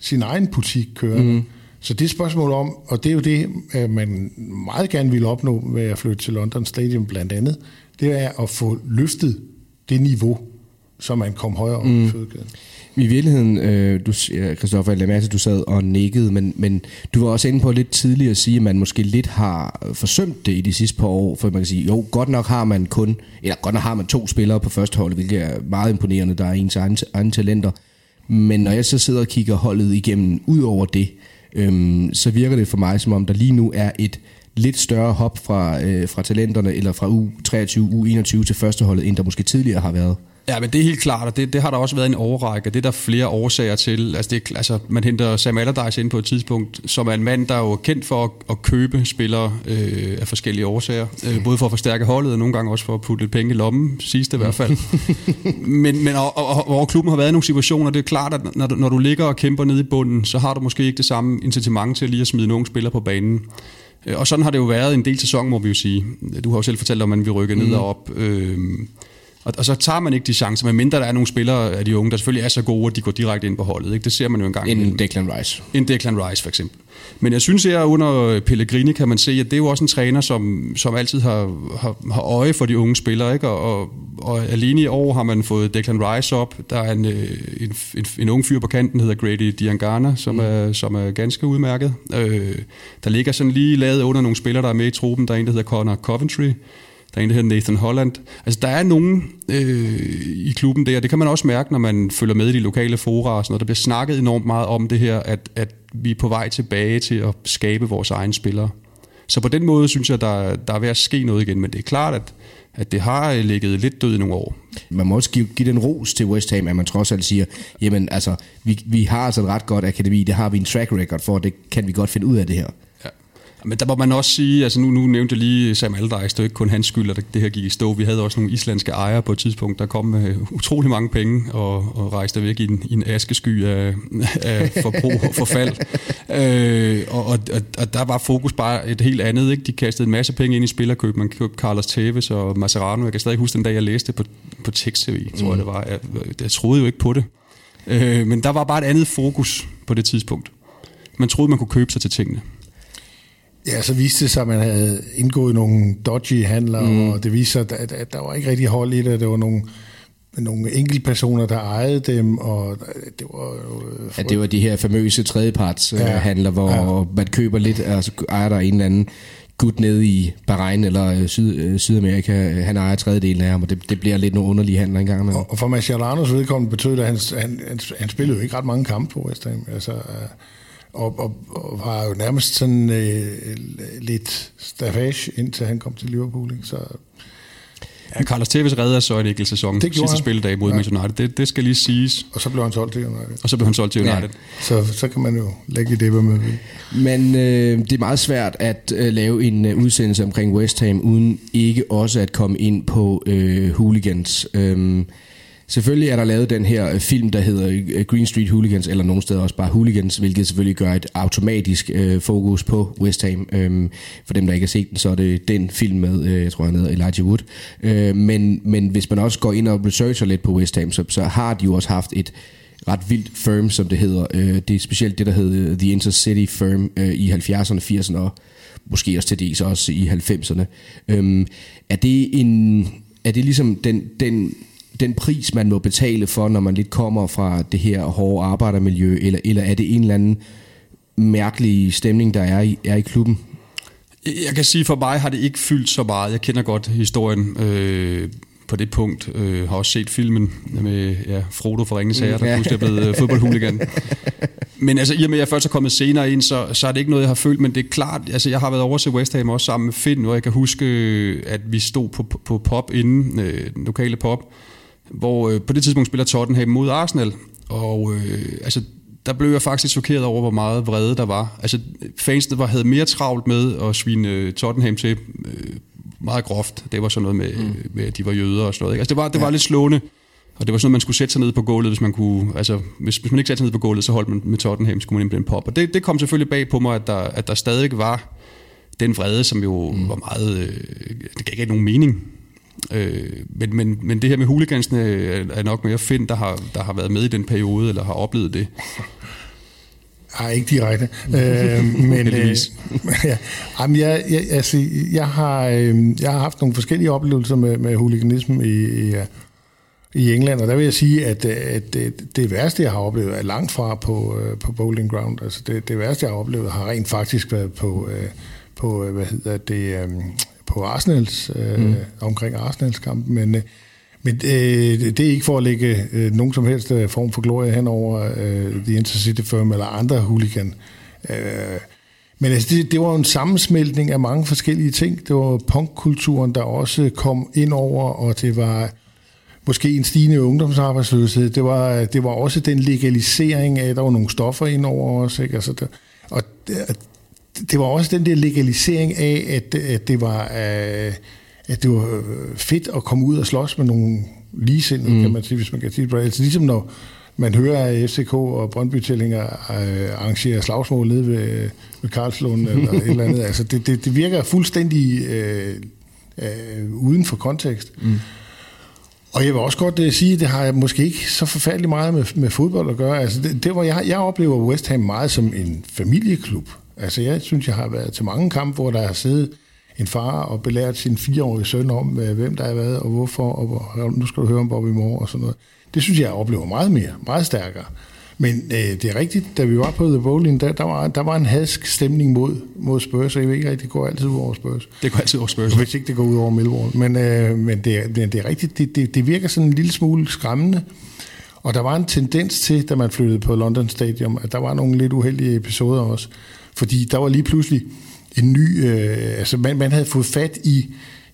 sin egen butik kørende. Mm. Så det er spørgsmål om, og det er jo det, man meget gerne vil opnå ved at flytte til London Stadium blandt andet, det er at få løftet det niveau, så man kom højere op mm. i fødekæden. I virkeligheden, øh, du, Christoffer Lamasse, du sad og nikkede, men, men du var også inde på lidt tidligere at sige, at man måske lidt har forsømt det i de sidste par år, for man kan sige, jo, godt nok har man kun, eller godt nok har man to spillere på første hold, hvilket er meget imponerende, der er ens egen, egen talenter, men når jeg så sidder og kigger holdet igennem ud over det, øhm, så virker det for mig som om, der lige nu er et lidt større hop fra, øh, fra talenterne, eller fra U23, U21 til førsteholdet, end der måske tidligere har været. Ja, men det er helt klart, og det, det har der også været en overrække, det er der flere årsager til. Altså, det, altså man henter Sam Allardyce ind på et tidspunkt, som er en mand, der er jo kendt for at, at købe spillere øh, af forskellige årsager. Øh, både for at forstærke holdet, og nogle gange også for at putte lidt penge i lommen, sidste i hvert fald. men men og, og, og, klubben har været i nogle situationer, det er klart, at når, når du ligger og kæmper nede i bunden, så har du måske ikke det samme incitament til lige at smide nogle spillere på banen. Øh, og sådan har det jo været en del sæson, må vi jo sige. Du har jo selv fortalt om, at man vil rykke ned mm. og op. Øh, og, og så tager man ikke de chancer, medmindre der er nogle spillere af de unge, der selvfølgelig er så gode, at de går direkte ind på holdet. Ikke? Det ser man jo engang. En Declan Rice. En Declan Rice for eksempel. Men jeg synes her under Pellegrini kan man se, at det er jo også en træner, som, som altid har, har, har øje for de unge spillere. Ikke? Og, og, og alene i år har man fået Declan Rice op. Der er en, øh, en, en, en ung fyr på kanten, der hedder Grady Diangana, som, mm. er, som er ganske udmærket. Øh, der ligger sådan lige lavet under nogle spillere, der er med i truppen. Der er en, der hedder Connor Coventry, der er en, der hedder Nathan Holland. Altså, der er nogen øh, i klubben der, det kan man også mærke, når man følger med i de lokale fora og sådan noget. Der bliver snakket enormt meget om det her, at, at vi er på vej tilbage til at skabe vores egne spillere. Så på den måde synes jeg, der, der er ved at ske noget igen, men det er klart, at, at det har øh, ligget lidt død i nogle år. Man må også give, give den ros til West Ham, at man trods alt siger, jamen altså, vi, vi har altså et ret godt akademi, det har vi en track record for, det kan vi godt finde ud af det her. Men der må man også sige, altså nu, nu nævnte jeg lige Sam Allardyce, det er ikke kun hans skyld, at det her gik i stå. Vi havde også nogle islandske ejere på et tidspunkt, der kom med utrolig mange penge og, og rejste væk i en, i en askesky af, af forbrug og forfald. øh, og, og, og, der var fokus bare et helt andet. Ikke? De kastede en masse penge ind i spillerkøb. Man købte Carlos Tevez og Mascherano. Jeg kan stadig huske den dag, jeg læste på, på tekst-tv, tror mm. jeg det var. Jeg, jeg troede jo ikke på det. Øh, men der var bare et andet fokus på det tidspunkt. Man troede, man kunne købe sig til tingene. Ja, så viste det sig, at man havde indgået nogle dodgy handler, mm. og det viste sig, at, at der var ikke rigtig hold i det. Der var nogle, nogle enkeltpersoner, der ejede dem, og det var jo... Ja, det var de her famøse tredjeparts ja. handler, hvor ja. man køber lidt, og så ejer der en eller anden gut nede i Bahrain eller øh, Syd, øh, Sydamerika. Han ejer tredjedelen af ham, og det, det bliver lidt nogle underlige handler engang. Og, og for Mascherano's vedkommende betød det, at han, han, han, han spillede jo ikke ret mange kampe på West Ham. Altså, og, og, og var jo nærmest sådan øh, lidt staffage, indtil han kom til Liverpool. Ikke? Så, Ja, Carlos Tevez redder så en enkelt sæson det sidste spilledag mod ja. Manchester United. Det, det skal lige siges. Og så blev han solgt til United. Og så blev han solgt til United. Ja. Så, så kan man jo lægge i det, hvad man vil. Men øh, det er meget svært at øh, lave en øh, udsendelse omkring West Ham, uden ikke også at komme ind på øh, hooligans. Øh, Selvfølgelig er der lavet den her øh, film, der hedder øh, Green Street Hooligans, eller nogle steder også bare Hooligans, hvilket selvfølgelig gør et automatisk øh, fokus på West Ham. Øhm, for dem, der ikke har set den, så er det den film med, øh, jeg tror han hedder Elijah Wood. Øh, men, men hvis man også går ind og researcher lidt på West Ham, så, så har de jo også haft et ret vildt firm, som det hedder. Øh, det er specielt det, der hedder øh, The Intercity Firm øh, i 70'erne, 80'erne og måske også til dels også i 90'erne. Øhm, er det en... Er det ligesom den, den den pris, man må betale for, når man lidt kommer fra det her hårde arbejdermiljø, eller, eller er det en eller anden mærkelig stemning, der er i, er i klubben? Jeg kan sige, for mig har det ikke fyldt så meget. Jeg kender godt historien øh, på det punkt. Øh, har også set filmen med ja, Frodo for Ringens Herre, der ja. pludselig er blevet øh, fodboldhuligan. Men altså, i og med, at jeg først er kommet senere ind, så, så er det ikke noget, jeg har følt, men det er klart, altså jeg har været over til West Ham også sammen med Finn, og jeg kan huske, at vi stod på, på, på pop inden, øh, lokale pop, hvor øh, på det tidspunkt spiller Tottenham mod Arsenal, og øh, altså, der blev jeg faktisk chokeret over, hvor meget vrede der var. Altså, fansene var, havde mere travlt med at svine øh, Tottenham til øh, meget groft. Det var sådan noget med, mm. med, at de var jøder og sådan noget. Ikke? Altså, det var, det var lidt slående. Og det var sådan, at man skulle sætte sig ned på gulvet, hvis man kunne... Altså, hvis, hvis man ikke satte sig ned på gulvet, så holdt man med Tottenham, så kunne man en pop. Og det, det kom selvfølgelig bag på mig, at der, at der stadig var den vrede, som jo mm. var meget... Øh, det gav ikke nogen mening. Øh, men, men, men det her med huligansene er nok mere Finn, der har, der har været med i den periode, eller har oplevet det. Nej, ikke direkte. øh, men øh, ja, jamen, jeg, jeg, altså, jeg, har, øh, jeg har haft nogle forskellige oplevelser med, med huliganisme i, i, i England, og der vil jeg sige, at, at det, det værste, jeg har oplevet, er langt fra på, øh, på Bowling Ground. Altså det, det værste, jeg har oplevet, har rent faktisk været på, øh, på hvad hedder det, øh, på Arsenals, øh, mm. omkring Arsenals kamp, men, øh, men øh, det er ikke for at lægge øh, nogen som helst øh, form for glorie hen over øh, The Intercity Firm eller andre hooligan. Øh, Men altså, det, det var jo en sammensmeltning af mange forskellige ting. Det var punkkulturen, der også kom ind over, og det var måske en stigende ungdomsarbejdsløshed. Det var, det var også den legalisering af, at der var nogle stoffer ind over os. Ikke? Altså, der, og det, det var også den der legalisering af, at, at det var... Uh, at det var fedt at komme ud og slås med nogle ligesindede, mm. kan man sige, hvis man kan sige det. Altså ligesom når man hører, at FCK og brøndby tællinger øh, arrangerer slagsmål nede ved, ved Karlslund eller et eller andet. Altså det, det, det virker fuldstændig øh, øh, uden for kontekst. Mm. Og jeg vil også godt uh, sige, at det har måske ikke så forfærdeligt meget med, med fodbold at gøre. Altså det, det var, jeg, jeg oplever West Ham meget som en familieklub. Altså jeg synes, jeg har været til mange kampe, hvor der har siddet en far og belært sin fireårige søn om, hvem der har været og hvorfor, og nu skal du høre om Bobby Moore og sådan noget. Det synes jeg, jeg oplever meget mere, meget stærkere. Men øh, det er rigtigt, da vi var på The Bowling, der, der, var, der var en hadsk stemning mod, mod Spurs, og jeg ved ikke rigtigt, det går altid ud over Spurs. Det går altid over Spurs. Hvis ikke det går ud over Millwall. Men, øh, men det, det, det er rigtigt, det, det, det virker sådan en lille smule skræmmende. Og der var en tendens til, da man flyttede på London Stadium, at der var nogle lidt uheldige episoder også. Fordi der var lige pludselig en ny... Øh, altså man, man havde fået fat i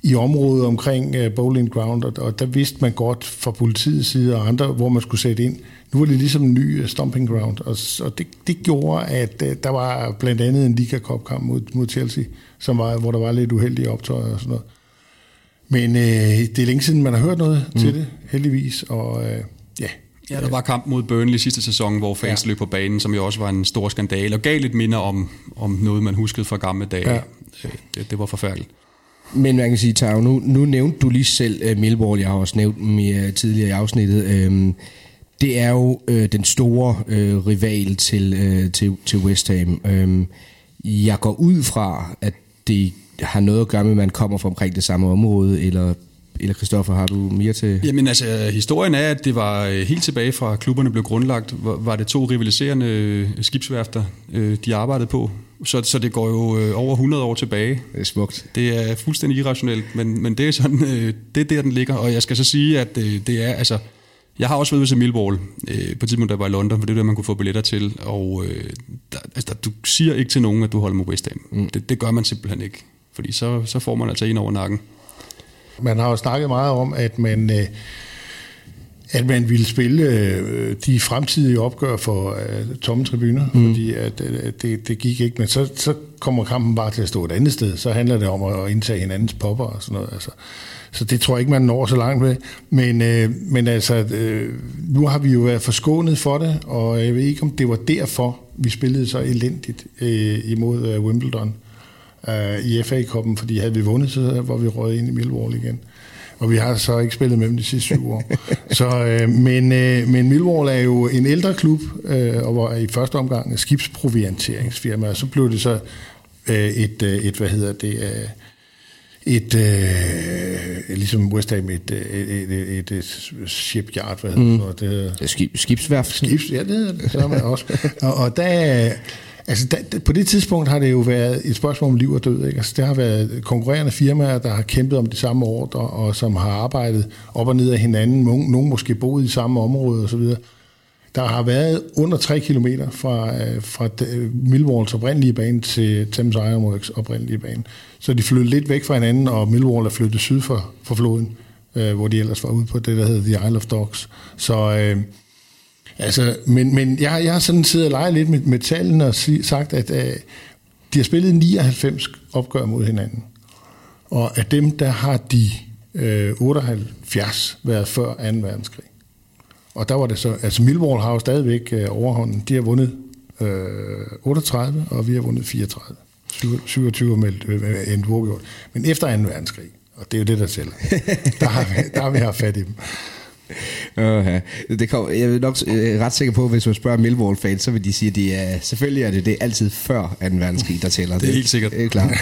i området omkring uh, Bowling Ground, og, og der vidste man godt fra politiets side og andre, hvor man skulle sætte ind. Nu var det ligesom en ny uh, stomping ground, og, og det, det gjorde, at uh, der var blandt andet en Liga Cup-kamp mod, mod Chelsea, som var, hvor der var lidt uheldige optøjer og sådan noget. Men uh, det er længe siden, man har hørt noget mm. til det, heldigvis, og uh, ja, Ja, der var kamp mod Burnley sidste sæson, hvor fans ja. løb på banen, som jo også var en stor skandale, og gav lidt minder om, om noget, man huskede fra gamle dage. Ja. Det, det var forfærdeligt. Men man kan sige, Tau, nu, nu nævnte du lige selv uh, Millwall, jeg har også nævnt dem uh, tidligere i afsnittet. Uh, det er jo uh, den store uh, rival til, uh, til, til West Ham. Uh, jeg går ud fra, at det har noget at gøre med, at man kommer fra omkring det samme område, eller eller Christoffer, har du mere til? Jamen altså, historien er, at det var helt tilbage fra klubberne blev grundlagt, var det to rivaliserende skibsværfter, de arbejdede på. Så, så det går jo øh, over 100 år tilbage. Det er smukt. Det er fuldstændig irrationelt, men, men det er sådan, øh, det er der, den ligger. Og jeg skal så sige, at øh, det er, altså, jeg har også været til Millwall øh, på et tidspunkt, der var i London, for det er der, man kunne få billetter til. Og øh, der, altså, du siger ikke til nogen, at du holder med West Ham. Mm. Det, det gør man simpelthen ikke, fordi så, så får man altså en over nakken. Man har jo snakket meget om, at man... Øh at man ville spille øh, de fremtidige opgør for øh, tomme tribuner, mm. fordi at, øh, det, det gik ikke. Men så, så kommer kampen bare til at stå et andet sted. Så handler det om at indtage hinandens popper og sådan noget. Altså. Så det tror jeg ikke, man når så langt med. Men, øh, men altså, øh, nu har vi jo været forskånet for det, og jeg ved ikke, om det var derfor, vi spillede så elendigt øh, imod øh, Wimbledon øh, i FA-koppen, fordi havde vi vundet, så var vi røget ind i Millwall igen og vi har så ikke spillet med dem de sidste syv år. så, øh, men, øh, men Millwall er jo en ældre klub, øh, og var i første omgang et skibsprovianteringsfirma, og så blev det så øh, et, øh, et, hvad hedder det, øh, et, øh, ligesom West Ham, et, et, et, et, et shipyard, hvad hedder mm. det? det Skib, skibsværft. Skibs, ja, det hedder det, så man også. Og, og der, Altså, da, på det tidspunkt har det jo været et spørgsmål om liv og død. Ikke? Altså, der har været konkurrerende firmaer, der har kæmpet om de samme ordre, og som har arbejdet op og ned af hinanden. Nogle måske boet i samme område osv. Der har været under 3 km fra, øh, fra øh, Millwalls oprindelige bane til Thames Ironworks oprindelige bane. Så de flyttede lidt væk fra hinanden, og Millwall er flyttet syd for, for floden, øh, hvor de ellers var ude på det, der hedder The Isle of Dogs. Så... Øh, Altså, men, men jeg, jeg har sådan siddet og leget lidt med, med tallene og sig, sagt, at uh, de har spillet 99 opgør mod hinanden. Og af dem, der har de uh, 78 været før 2. verdenskrig. Og der var det så, altså Millwall har jo stadigvæk uh, overhånden. De har vundet uh, 38, og vi har vundet 34. 27 med uh, en uafgjort. Men efter 2. verdenskrig, og det er jo det, der tæller, der har vi, der har vi haft fat i dem. Uh, det kom, jeg er nok øh, ret sikker på, at hvis man spørger Millwall-fans, så vil de sige, at det er, selvfølgelig er det det altid før 2. verdenskrig, der tæller. Det er helt sikkert. Det er klart.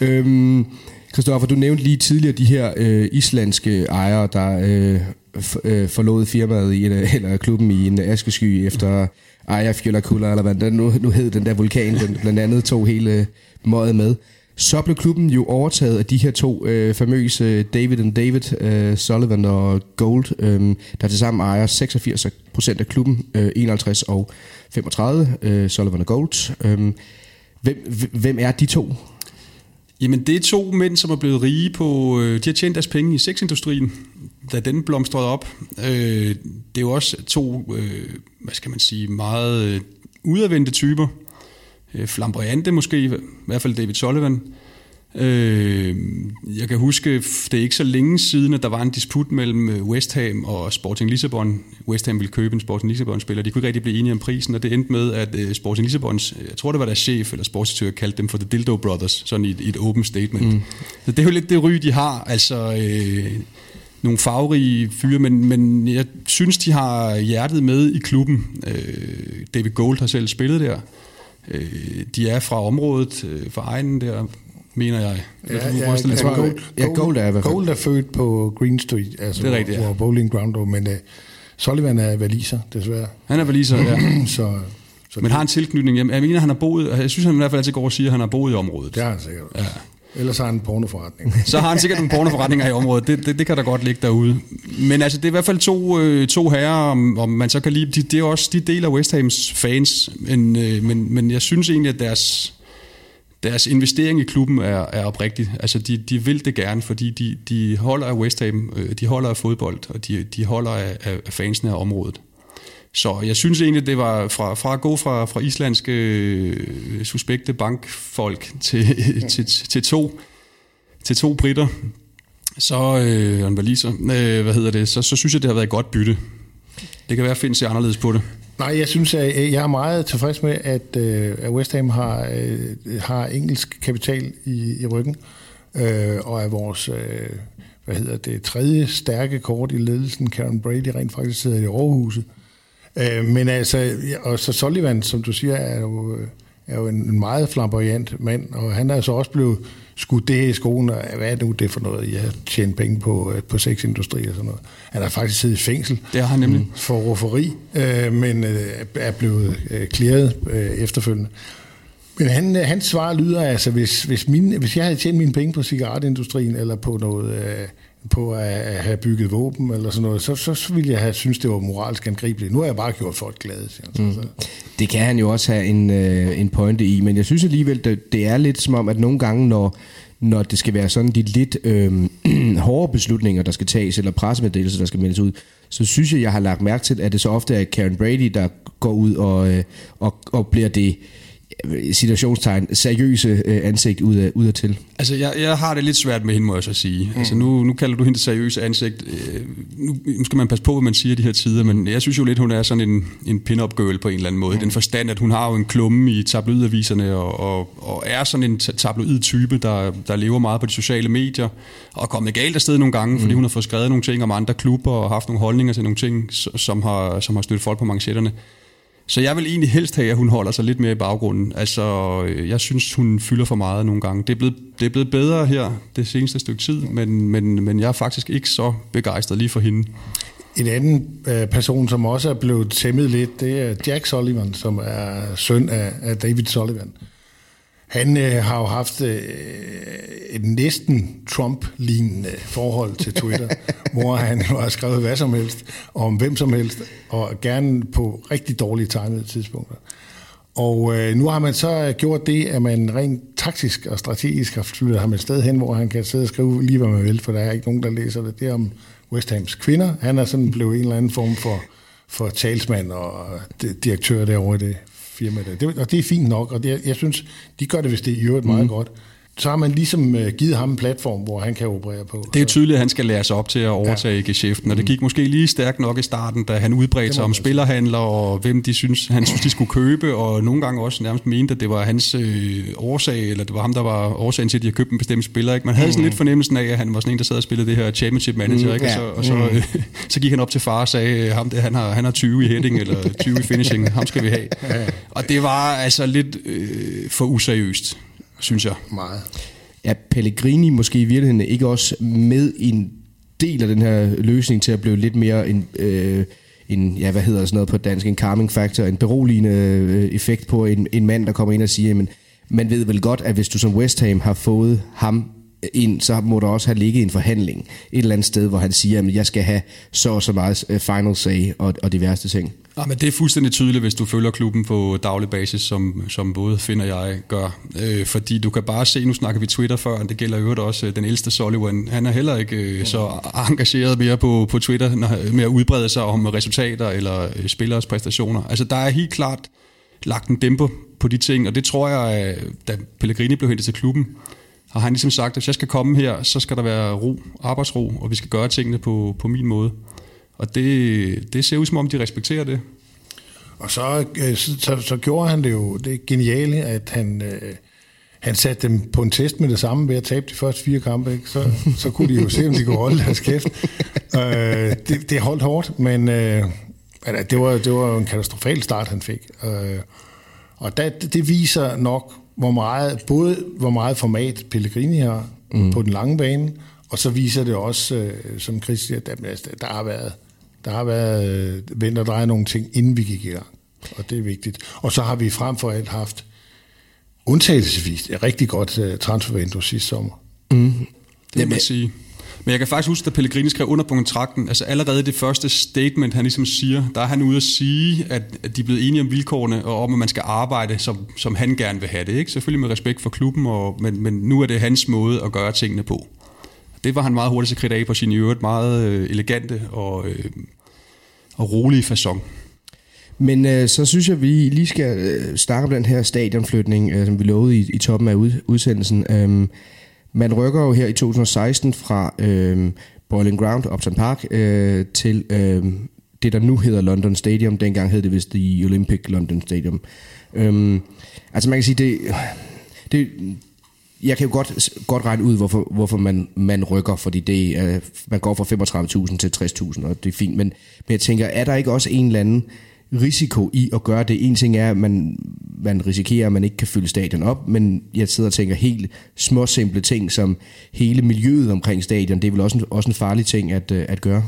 øhm, Christoffer, du nævnte lige tidligere de her øh, islandske ejere, der øh, øh, forlod firmaet i, eller klubben i en askesky efter Eyjafjallajökull, eller hvad den nu, nu hed den der vulkan, den blandt andet tog hele møget med. Så blev klubben jo overtaget af de her to øh, famøse David and David, øh, Sullivan og Gold, øh, der tilsammen ejer 86% af klubben, øh, 51 og 35, øh, Sullivan og Gold. Øh, Hvem, hvem er de to? Jamen, det er to mænd, som er blevet rige på... Øh, de har tjent deres penge i sexindustrien, da den blomstrede op. Øh, det er jo også to, øh, hvad skal man sige, meget øh, udadvendte typer. Øh, flamboyante måske, i hvert fald David Sullivan. Øh, jeg kan huske, det er ikke så længe siden, at der var en disput mellem øh, West Ham og Sporting Lissabon. West Ham ville købe en Sporting Lissabon-spiller. De kunne ikke rigtig blive enige om prisen, og det endte med, at øh, Sporting Lissabons, jeg tror det var deres chef eller sportsdirektør, kaldte dem for The Dildo Brothers, sådan i et, i et open statement. Mm. Så det er jo lidt det ry, de har. Altså, øh, nogle farverige fyre, men, men jeg synes, de har hjertet med i klubben. Øh, David Gold har selv spillet der. Øh, de er fra området, øh, fra egnen der, mener jeg. Ja, ja, ja, jeg tror, Gold, ja, Gold er i hvert fald. Gold er født på Green Street, altså Det er rigtigt, ja. hvor Bowling Ground lå, men uh, Sullivan er valiser, desværre. Han er valiser, ja. så, så Men har en tilknytning. Jeg, jeg mener, han har boet, jeg synes, han i hvert fald altid går og siger, at han har boet i området. det har han sikkert. Ja. Ellers har han en pornoforretning. Så har han sikkert nogle pornoforretninger i området. Det, det, det kan der godt ligge derude. Men altså, det er i hvert fald to, øh, to herrer, om, om man så kan lide. De, det er også de del af West Hams fans. Men, øh, men, men jeg synes egentlig, at deres, deres investering i klubben er, er oprigtig. Altså, de, de vil det gerne, fordi de, de holder af West Ham, øh, de holder af fodbold, og de, de holder af, af fansene af området. Så jeg synes egentlig, det var fra, fra at gå fra, fra islandske øh, suspekte bankfolk til, til, til, to, til to britter, så, øh, en valiser, øh, hvad hedder det, så, så synes jeg, det har været et godt bytte. Det kan være, at Finn ser anderledes på det. Nej, jeg synes, at jeg er meget tilfreds med, at, øh, West Ham har, øh, har engelsk kapital i, i ryggen, øh, og at vores øh, hvad hedder det, tredje stærke kort i ledelsen, Karen Brady, rent faktisk sidder i overhuset. Øh, men altså, og så Sullivan, som du siger, er jo, er jo en, meget flamboyant mand, og han er så også blevet skudt det her i skoen, og hvad er det nu det for noget, jeg tjent penge på, øh, på sexindustri og sådan noget. Han har faktisk siddet i fængsel Det har han nemlig. for rufferi, øh, men øh, er blevet øh, øh, efterfølgende. Men han, øh, hans svar lyder altså, hvis, hvis, mine, hvis jeg havde tjent mine penge på cigaretindustrien, eller på noget... Øh, på at have bygget våben eller sådan noget, så, så, ville jeg have synes det var moralsk angribeligt. Nu har jeg bare gjort folk glade. Siger han. Mm. Det kan han jo også have en, øh, en pointe i, men jeg synes alligevel, det, det er lidt som om, at nogle gange, når, når det skal være sådan de lidt øh, hårde beslutninger, der skal tages, eller pressemeddelelser, der skal meldes ud, så synes jeg, jeg har lagt mærke til, at det så ofte er Karen Brady, der går ud og, øh, og, og bliver det situationstegn seriøse øh, ansigt ud af, ud af til. Altså, jeg, jeg har det lidt svært med hende, må jeg så sige. Mm. Altså, nu, nu kalder du hende det seriøse ansigt. Øh, nu, nu skal man passe på, hvad man siger de her tider, men jeg synes jo lidt, hun er sådan en, en pin-up girl på en eller anden måde. Mm. Den forstand, at hun har jo en klumme i tabloidaviserne, og, og, og er sådan en ta- tabloid type, der, der lever meget på de sociale medier, og er kommet galt afsted nogle gange, mm. fordi hun har fået skrevet nogle ting om andre klubber, og haft nogle holdninger til nogle ting, som har, som har støttet folk på manchetterne. Så jeg vil egentlig helst have, at hun holder sig lidt mere i baggrunden. Altså, øh, jeg synes, hun fylder for meget nogle gange. Det er blevet, det er blevet bedre her det seneste stykke tid, men, men, men jeg er faktisk ikke så begejstret lige for hende. En anden øh, person, som også er blevet tæmmet lidt, det er Jack Sullivan, som er søn af, af David Sullivan. Han øh, har jo haft øh, et næsten Trump-lignende forhold til Twitter, hvor han jo har skrevet hvad som helst om hvem som helst, og gerne på rigtig dårlige timede tidspunkter. Og øh, nu har man så gjort det, at man rent taktisk og strategisk har flyttet ham et sted hen, hvor han kan sidde og skrive lige, hvad man vil, for der er ikke nogen, der læser det. Det er om West Hams kvinder. Han er sådan blevet en eller anden form for, for talsmand og di- direktør derovre i det firma. Der. Det, og det er fint nok, og det, jeg synes, de gør det, hvis det er i øvrigt meget godt. Så har man ligesom øh, givet ham en platform, hvor han kan operere på. Det er tydeligt, at han skal lære sig op til at overtage ja. geschæften, og det gik måske lige stærkt nok i starten, da han udbredte sig om spillerhandler, og hvem de synes, han synes, de skulle købe, og nogle gange også nærmest mente, at det var hans øh, årsag, eller det var ham, der var årsagen til, at de havde købt en bestemt spiller. Ikke? Man havde sådan lidt fornemmelsen af, at han var sådan en, der sad og spillede det her championship manager, Mm, ikke? og, så, og så, øh, så gik han op til far og sagde, øh, ham der, han, har, han har 20 i heading, eller 20 i finishing, ham skal vi have. Og det var altså lidt øh, for useriøst, synes jeg. Meget. Er Pellegrini måske i virkeligheden ikke også med i en del af den her løsning til at blive lidt mere en, øh, en ja, hvad hedder sådan noget på dansk, en calming factor, en beroligende øh, effekt på en, en mand, der kommer ind og siger, men man ved vel godt, at hvis du som West Ham har fået ham ind, så må der også have ligget en forhandling et eller andet sted, hvor han siger, at jeg skal have så og så meget øh, final say og, og diverse ting. Ja, men det er fuldstændig tydeligt, hvis du følger klubben på daglig basis, som, som både Finn og jeg gør. Øh, fordi du kan bare se, nu snakker vi Twitter før, og det gælder jo også øh, den ældste Sullivan. Han er heller ikke øh, så engageret mere på, på Twitter når, med at udbrede sig om resultater eller øh, spillers præstationer. Altså der er helt klart lagt en dæmper på de ting, og det tror jeg, øh, da Pellegrini blev hentet til klubben, har han ligesom sagt, at hvis jeg skal komme her, så skal der være ro, arbejdsro, og vi skal gøre tingene på, på min måde. Og det, det ser ud som om, de respekterer det. Og så, øh, så, så, gjorde han det jo, det geniale, at han, øh, han satte dem på en test med det samme ved at tabe de første fire kampe. Ikke? Så, så kunne de jo se, om de kunne holde deres kæft. øh, det, det holdt hårdt, men øh, det, var, det var en katastrofal start, han fik. Øh, og det, det viser nok, hvor meget, både hvor meget format Pellegrini har mm. på den lange bane, og så viser det også, øh, som Chris siger, at der, der har været der har været øh, vendt og drejet nogle ting, inden vi gik i gang. Og det er vigtigt. Og så har vi frem for alt haft undtagelsesvis et rigtig godt uh, transfervindue sidste sommer. Mm. Det må man sige. Men jeg kan faktisk huske, at Pellegrini skrev under på kontrakten, altså allerede det første statement, han ligesom siger, der er han ude at sige, at de er blevet enige om vilkårene, og om, at man skal arbejde, som, som han gerne vil have det. Ikke? Selvfølgelig med respekt for klubben, og, men, men nu er det hans måde at gøre tingene på. Det var han meget hurtigt sekret af på sin i øvrigt meget øh, elegante og, øh, og rolige façon. Men øh, så synes jeg, at vi lige skal øh, snakke om den her stadionflytning, øh, som vi lovede i, i toppen af ud, udsendelsen. Øhm, man rykker jo her i 2016 fra øh, Boiling Ground, Upton Park, øh, til øh, det, der nu hedder London Stadium. Dengang hed det vist The Olympic London Stadium. Øhm, altså man kan sige, det, det, jeg kan jo godt, godt regne ud, hvorfor, hvorfor man, man rykker, fordi det, uh, man går fra 35.000 til 60.000, og det er fint. Men, men jeg tænker, er der ikke også en eller anden risiko i at gøre det? En ting er, at man, man risikerer, at man ikke kan fylde stadion op, men jeg sidder og tænker helt små simple ting, som hele miljøet omkring stadion, det er vel også en, også en farlig ting at, øh, at gøre?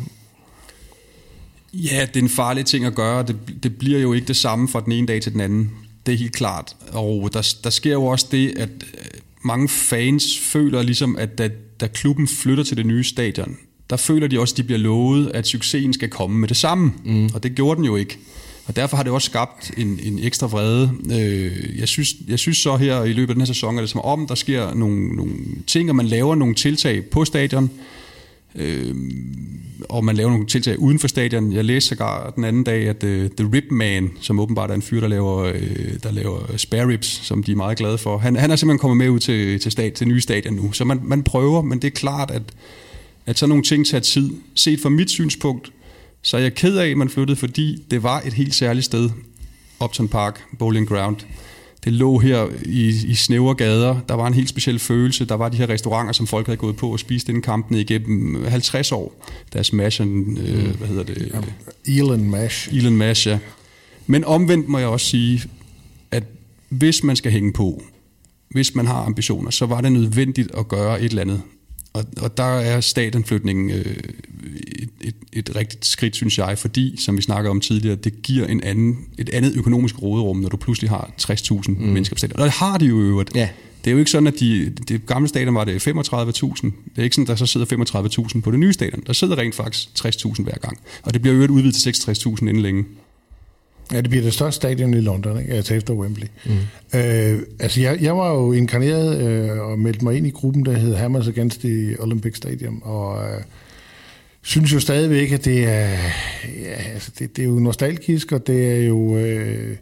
Ja, det er en farlig ting at gøre. Det, det bliver jo ikke det samme fra den ene dag til den anden. Det er helt klart. Og der, der sker jo også det, at øh, mange fans føler ligesom, at da, da klubben flytter til det nye stadion, der føler de også, at de bliver lovet, at succesen skal komme med det samme. Mm. Og det gjorde den jo ikke. Og derfor har det også skabt en, en ekstra vrede. Øh, jeg, synes, jeg synes så her i løbet af den her sæson, at det som om, der sker nogle, nogle ting, og man laver nogle tiltag på stadion, øh, og man laver nogle tiltag uden for stadion. Jeg læste sågar den anden dag, at uh, The Rip Man, som åbenbart er en fyr, der laver, uh, der laver spare ribs, som de er meget glade for, han, han er simpelthen kommet med ud til, til, stad, til nye stadion nu. Så man, man prøver, men det er klart, at, at sådan nogle ting tager tid. Set fra mit synspunkt, så er jeg ked af, at man flyttede, fordi det var et helt særligt sted, Upton Park, Bowling Ground det lå her i, i snævre gader. Der var en helt speciel følelse. Der var de her restauranter, som folk havde gået på og spist den kampen igennem 50 år. Deres mash, øh, hvad hedder det? Elon Mash. Elon Mash, ja. Men omvendt må jeg også sige, at hvis man skal hænge på, hvis man har ambitioner, så var det nødvendigt at gøre et eller andet. Og, og der er statenflytningen øh, et, et, et rigtigt skridt, synes jeg, fordi, som vi snakker om tidligere, det giver en anden, et andet økonomisk råderum, når du pludselig har 60.000 mm. mennesker på stadion. Og det har de jo i øvrigt. Ja. Det er jo ikke sådan, at de, det gamle stadion var det 35.000. Det er ikke sådan, der så sidder 35.000 på det nye stadion. Der sidder rent faktisk 60.000 hver gang. Og det bliver jo udvidet til 66.000 inden længe. Ja, det bliver det største stadion i London, ikke? altså efter Wembley. Mm. Øh, altså, jeg, jeg var jo inkarneret øh, og meldte mig ind i gruppen, der hed Hammers Against the Olympic Stadium, og øh, synes jo stadigvæk, at det er, ja, altså, det, det er jo nostalgisk, og det er jo... Øh,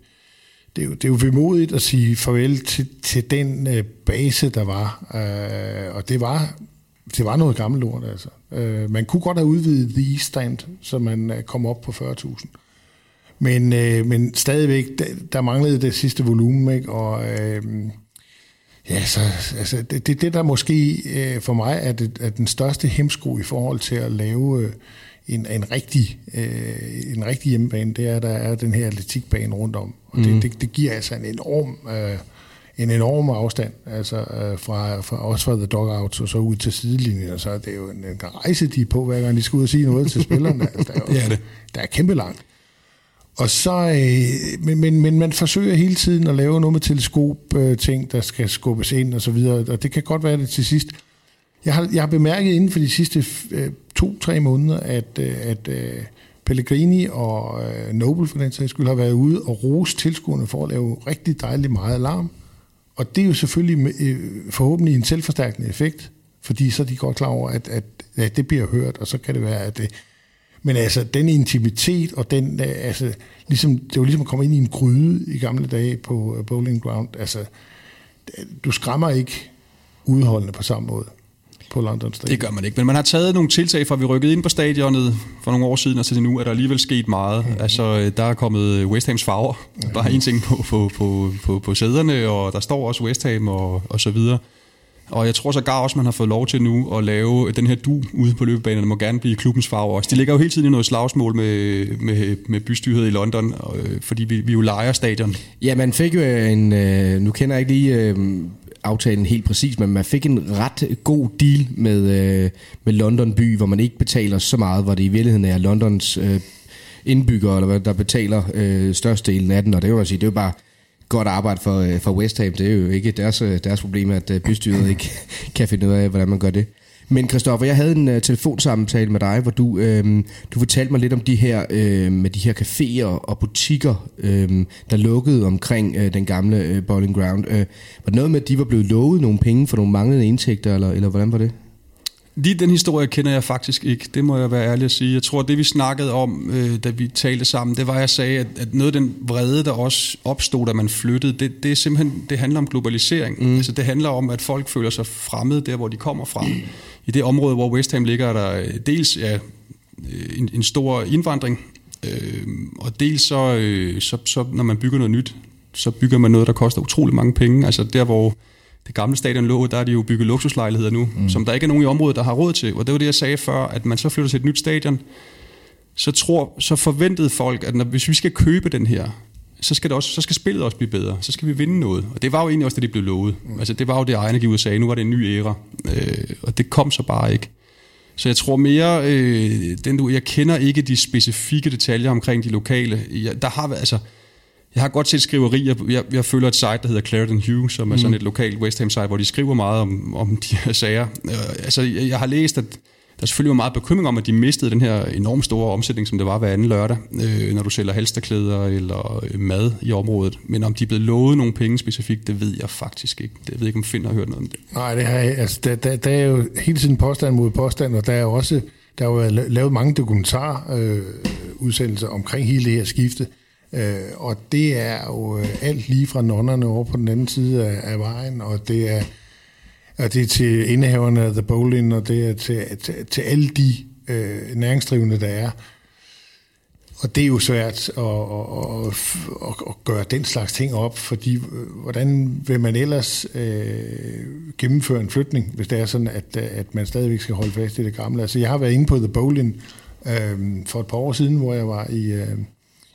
det er, jo, det er jo vemodigt at sige farvel til, til den øh, base, der var. Øh, og det var, det var noget gammelt lort, altså. Øh, man kunne godt have udvidet The East Stand, så man øh, kom op på 40.000. Men, øh, men stadigvæk, der, der manglede det sidste volumen, ikke? Og øh, ja, så, altså, det, det, det der måske øh, for mig er, det, er den største hemsko i forhold til at lave øh, en, en, rigtig, øh, en rigtig hjemmebane, det er, at der er den her atletikbane rundt om. Og mm. det, det, det giver altså en enorm... Øh, en enorm afstand, altså øh, fra, fra, også fra the dogouts og så ud til sidelinjen, og så er det jo en, en rejse, de er på, hver gang de skal ud og sige noget til spillerne. Altså, der, er jo, er det. der er kæmpe langt. Og så, øh, men, men, men man forsøger hele tiden at lave noget med teleskop, øh, ting, der skal skubbes ind og så videre, og det kan godt være det til sidst. Jeg har, jeg har bemærket inden for de sidste øh, to-tre måneder, at, øh, at øh, Pellegrini og øh, Noble for den sags skyld har været ude og rose tilskuerne for at lave rigtig dejligt meget alarm. Og det er jo selvfølgelig med, øh, forhåbentlig en selvforstærkende effekt, fordi så er de godt klar over, at, at, at det bliver hørt, og så kan det være, at det... Men altså, den intimitet og den, øh, altså, ligesom, det var ligesom at komme ind i en gryde i gamle dage på øh, Bowling Ground. Altså, du skræmmer ikke udholdende på samme måde på London Stadion. Det gør man ikke, men man har taget nogle tiltag fra vi rykkede ind på stadionet for nogle år siden, og til nu er der alligevel sket meget. Mm. Altså, der er kommet West Hams farver. Mm. Bare en ting på, på, på, på, på sæderne, og der står også West Ham og, og så videre. Og jeg tror så gar også, man har fået lov til nu at lave den her du ude på løbebanen, må gerne blive klubbens farver også. De ligger jo hele tiden i noget slagsmål med, med, med bystyret i London, øh, fordi vi, vi jo leger stadion. Ja, man fik jo øh, en, øh, nu kender jeg ikke lige øh, aftalen helt præcis, men man fik en ret god deal med, øh, med London by, hvor man ikke betaler så meget, hvor det i virkeligheden er Londons øh, indbyggere, eller hvad, der betaler øh, størstedelen af den, og det vil sige, det er jo bare godt arbejde for, øh, for West Ham. Det er jo ikke deres, øh, deres problem, at øh, bystyret ikke kan finde ud af, hvordan man gør det. Men Christoffer, jeg havde en uh, telefonsamtale med dig, hvor du, øhm, du fortalte mig lidt om de her øhm, med de her caféer og butikker, øhm, der lukkede omkring øh, den gamle øh, Bowling Ground. Øh, var det noget med, at de var blevet lovet nogle penge for nogle manglende indtægter, eller, eller hvordan var det? Lige den historie kender jeg faktisk ikke, det må jeg være ærlig at sige. Jeg tror, det vi snakkede om, øh, da vi talte sammen, det var, at jeg sagde, at, at noget af den vrede, der også opstod, da man flyttede, det, det er simpelthen, det handler om globalisering. Mm. Altså, det handler om, at folk føler sig fremmede der, hvor de kommer fra. Mm. I det område, hvor West Ham ligger, er der dels ja, en, en stor indvandring, øh, og dels så, øh, så, så, når man bygger noget nyt, så bygger man noget, der koster utrolig mange penge. Altså der, hvor det gamle stadion lå, der er de jo bygget luksuslejligheder nu, mm. som der ikke er nogen i området, der har råd til. Og det var det, jeg sagde før, at man så flytter til et nyt stadion, så, tror, så forventede folk, at når, hvis vi skal købe den her, så skal, det også, så skal spillet også blive bedre. Så skal vi vinde noget. Og det var jo egentlig også det, de blev lovet. Mm. Altså, det var jo det, ejerne gik ud og sagde, nu var det en ny æra. Øh, og det kom så bare ikke. Så jeg tror mere, øh, den du, jeg kender ikke de specifikke detaljer omkring de lokale. Jeg, der har altså, jeg har godt set skriverier. Jeg, jeg følger et site, der hedder Clarendon Hugh, som er mm. sådan et lokalt West Ham site, hvor de skriver meget om, om de her sager. Øh, altså, jeg, jeg har læst, at der selvfølgelig var meget bekymring om, at de mistede den her enormt store omsætning, som det var hver anden lørdag, øh, når du sælger halsterklæder eller øh, mad i området. Men om de er blevet lovet nogle penge specifikt, det ved jeg faktisk ikke. Det ved jeg ikke, om Finn har hørt noget om det. Nej, det har jeg, altså, der, der, der er jo hele tiden påstand mod påstand, og der er jo også der er jo lavet mange dokumentarudsendelser øh, omkring hele det her skifte. Øh, og det er jo øh, alt lige fra nonnerne over på den anden side af, af vejen, og det er, og det er til indehaverne af The Bowling, og det er til, til, til alle de øh, næringsdrivende, der er. Og det er jo svært at, at, at, at gøre den slags ting op, fordi øh, hvordan vil man ellers øh, gennemføre en flytning, hvis det er sådan, at, at man stadigvæk skal holde fast i det gamle? Altså, jeg har været inde på The Bowling øh, for et par år siden, hvor jeg var i... Øh,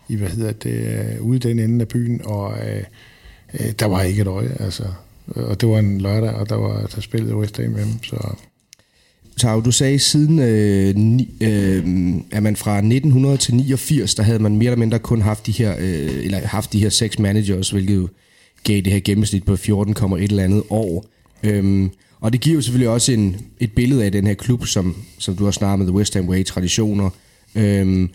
i hvad hedder det, øh, ude i den ende af byen, og øh, øh, der var ikke et øje, altså. Og det var en lørdag, og der var der spillet West Ham hjemme, så... Tau, du sagde siden, øh, ni, øh, at man fra 1900 til 89, der havde man mere eller mindre kun haft de her, øh, eller haft de her seks managers, hvilket jo gav det her gennemsnit på 14,1 eller andet år. Øhm, og det giver jo selvfølgelig også en, et billede af den her klub, som, som du har snakket med, The West Ham Way, traditioner. Øhm,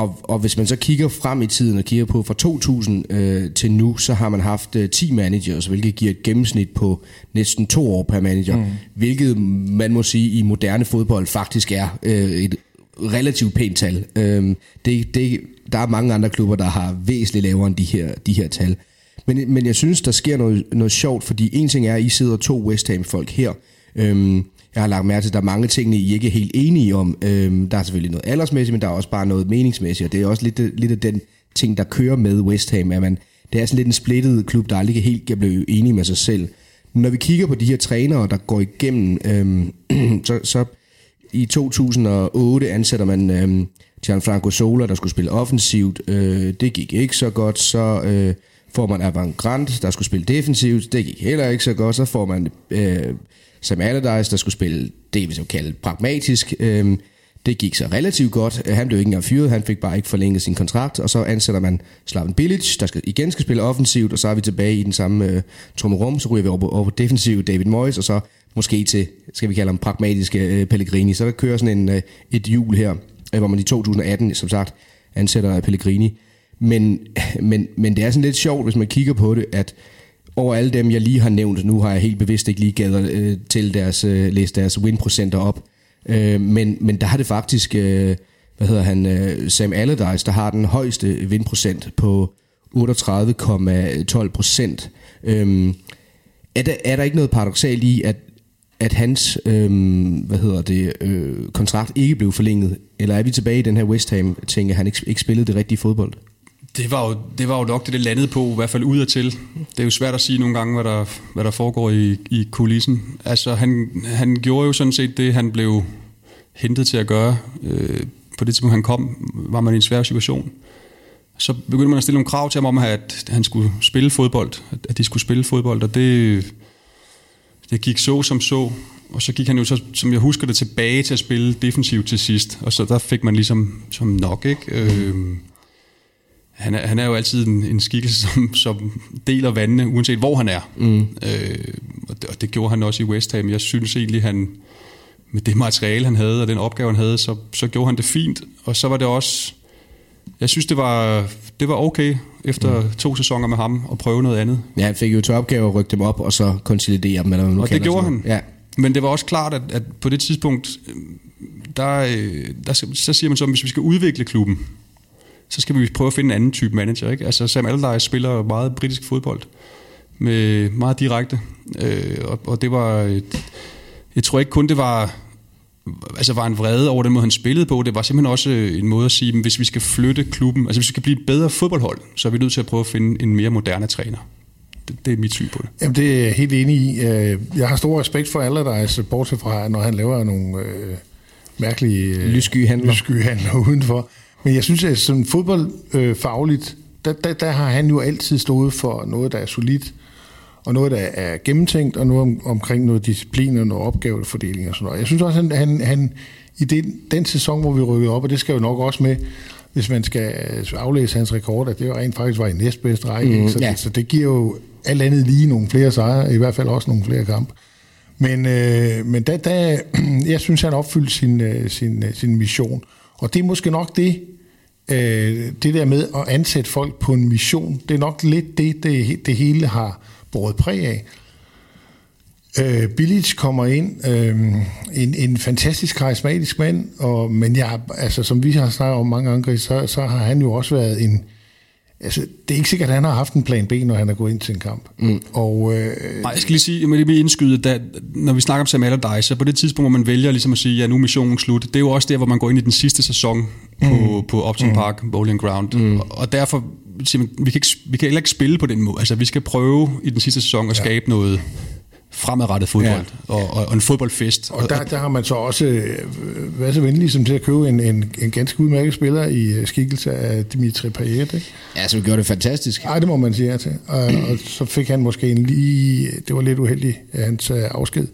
og, og hvis man så kigger frem i tiden og kigger på fra 2000 øh, til nu, så har man haft øh, 10 managers, hvilket giver et gennemsnit på næsten to år per manager. Mm. Hvilket man må sige i moderne fodbold faktisk er øh, et relativt pænt tal. Øh, det, det, der er mange andre klubber, der har væsentligt lavere end de her, de her tal. Men, men jeg synes, der sker noget, noget sjovt, fordi en ting er, at I sidder to West Ham-folk her, øhm, jeg har lagt mærke til, at der er mange ting, I ikke er helt enige om. Øhm, der er selvfølgelig noget aldersmæssigt, men der er også bare noget meningsmæssigt, og det er også lidt, lidt af den ting, der kører med West Ham, at man, det er sådan lidt en splittet klub, der aldrig helt kan blive enige med sig selv. Når vi kigger på de her trænere, der går igennem, øhm, så, så i 2008 ansætter man øhm, Gianfranco Sola, der skulle spille offensivt. Øh, det gik ikke så godt. Så øh, får man Avantgrand, der skulle spille defensivt. Det gik heller ikke så godt. Så får man øh, Sam Allardyce, der skulle spille det, vi så kalde pragmatisk. Øhm, det gik så relativt godt. Han blev ikke engang fyret, han fik bare ikke forlænget sin kontrakt, og så ansætter man Slaven Bilic, der skal, igen skal spille offensivt, og så er vi tilbage i den samme øh, trummerum, så ryger vi over på, over på defensiv David Moyes, og så måske til, skal vi kalde ham pragmatiske øh, Pellegrini. Så der kører sådan en, øh, et hjul her. øh, hvor man i 2018, som sagt, ansætter Pellegrini. Men, men, men det er sådan lidt sjovt, hvis man kigger på det, at over alle dem, jeg lige har nævnt, nu har jeg helt bevidst ikke lige gadet øh, til deres, øh, læst deres win-procenter op, øh, men, men der har det faktisk, øh, hvad hedder han, øh, Sam Allardyce, der har den højeste vindprocent på 38,12 procent. Øh, er, der, er der ikke noget paradoxalt i, at at hans øh, hvad hedder det, øh, kontrakt ikke blev forlænget? Eller er vi tilbage i den her West Ham ting, at han ikke, ikke spillede det rigtige fodbold? Det var, jo, det var jo nok det, det landede på, i hvert fald udadtil. Det er jo svært at sige nogle gange, hvad der, hvad der foregår i, i kulissen. Altså, han, han gjorde jo sådan set det, han blev hentet til at gøre. Øh, på det tidspunkt, han kom, var man i en svær situation. Så begyndte man at stille nogle krav til ham om, at han skulle spille fodbold. At de skulle spille fodbold, og det, det gik så som så. Og så gik han jo, så, som jeg husker det, tilbage til at spille defensivt til sidst. Og så der fik man ligesom som nok, ikke? Øh, han er, han er jo altid en, en skikkelse, som, som deler vandene, uanset hvor han er. Mm. Øh, og, det, og det gjorde han også i West Ham. Jeg synes egentlig, han med det materiale, han havde, og den opgave, han havde, så, så gjorde han det fint. Og så var det også... Jeg synes, det var, det var okay efter mm. to sæsoner med ham at prøve noget andet. Ja, han fik jo til opgave at rykke dem op, og så konsolidere dem. Eller hvad og det gjorde han. Ja. Men det var også klart, at, at på det tidspunkt, der, der, så siger man så, at hvis vi skal udvikle klubben, så skal vi prøve at finde en anden type manager. Ikke? Altså Sam Allardyce spiller meget britisk fodbold, med meget direkte, øh, og, og det var, et, jeg tror ikke kun det var, altså var en vrede over den måde, han spillede på, det var simpelthen også en måde at sige, at hvis vi skal flytte klubben, altså hvis vi skal blive et bedre fodboldhold, så er vi nødt til at prøve at finde en mere moderne træner. Det, det er mit syn på det. Jamen, det er jeg helt enig i. Øh, jeg har stor respekt for Allardyce, bortset fra, når han laver nogle øh, mærkelige øh, lysskyhandler. lysskyhandler udenfor. Men jeg synes, at sådan fodboldfagligt, der, der, der har han jo altid stået for noget, der er solidt, og noget, der er gennemtænkt, og noget om, omkring noget disciplin og noget opgavefordeling og sådan noget. Jeg synes også, at han, han i den, den sæson, hvor vi rykkede op, og det skal jo nok også med, hvis man skal aflæse hans rekord, at det jo rent faktisk var i næstbedste række. Mm, så, ja. det, så det giver jo alt andet lige nogle flere sejre, i hvert fald også nogle flere kampe. Men, øh, men da, da, jeg synes, han opfyldte sin, øh, sin, øh, sin mission. Og det er måske nok det, øh, det der med at ansætte folk på en mission, det er nok lidt det, det, det hele har båret præg af. Øh, Bilic kommer ind, øh, en, en fantastisk karismatisk mand, og, men jeg, altså, som vi har snakket om mange gange, så, så har han jo også været en, Altså, det er ikke sikkert, at han har haft en plan B, når han er gået ind til en kamp. Mm. Og, øh, Nej, jeg skal lige sige, jeg må lige indskyde, da, når vi snakker om Sam Allardyce, så på det tidspunkt, hvor man vælger ligesom at sige, ja, nu er missionen slut, det er jo også der, hvor man går ind i den sidste sæson på, mm. på Upton mm. Park Bowling Ground. Mm. Og, og derfor siger man, vi kan, ikke, vi kan heller ikke spille på den måde. Altså, vi skal prøve i den sidste sæson at ja. skabe noget, fremadrettet fodbold ja. og, og, og en fodboldfest. Og der, der har man så også øh, været så venlig som til at købe en, en, en ganske udmærket spiller i øh, skikkelse af Dimitri Payet. Ikke? Ja, så gjorde det fantastisk. Nej, det må man sige ja til. Og, og så fik han måske en lige... Det var lidt uheldigt, hans uh, afsked.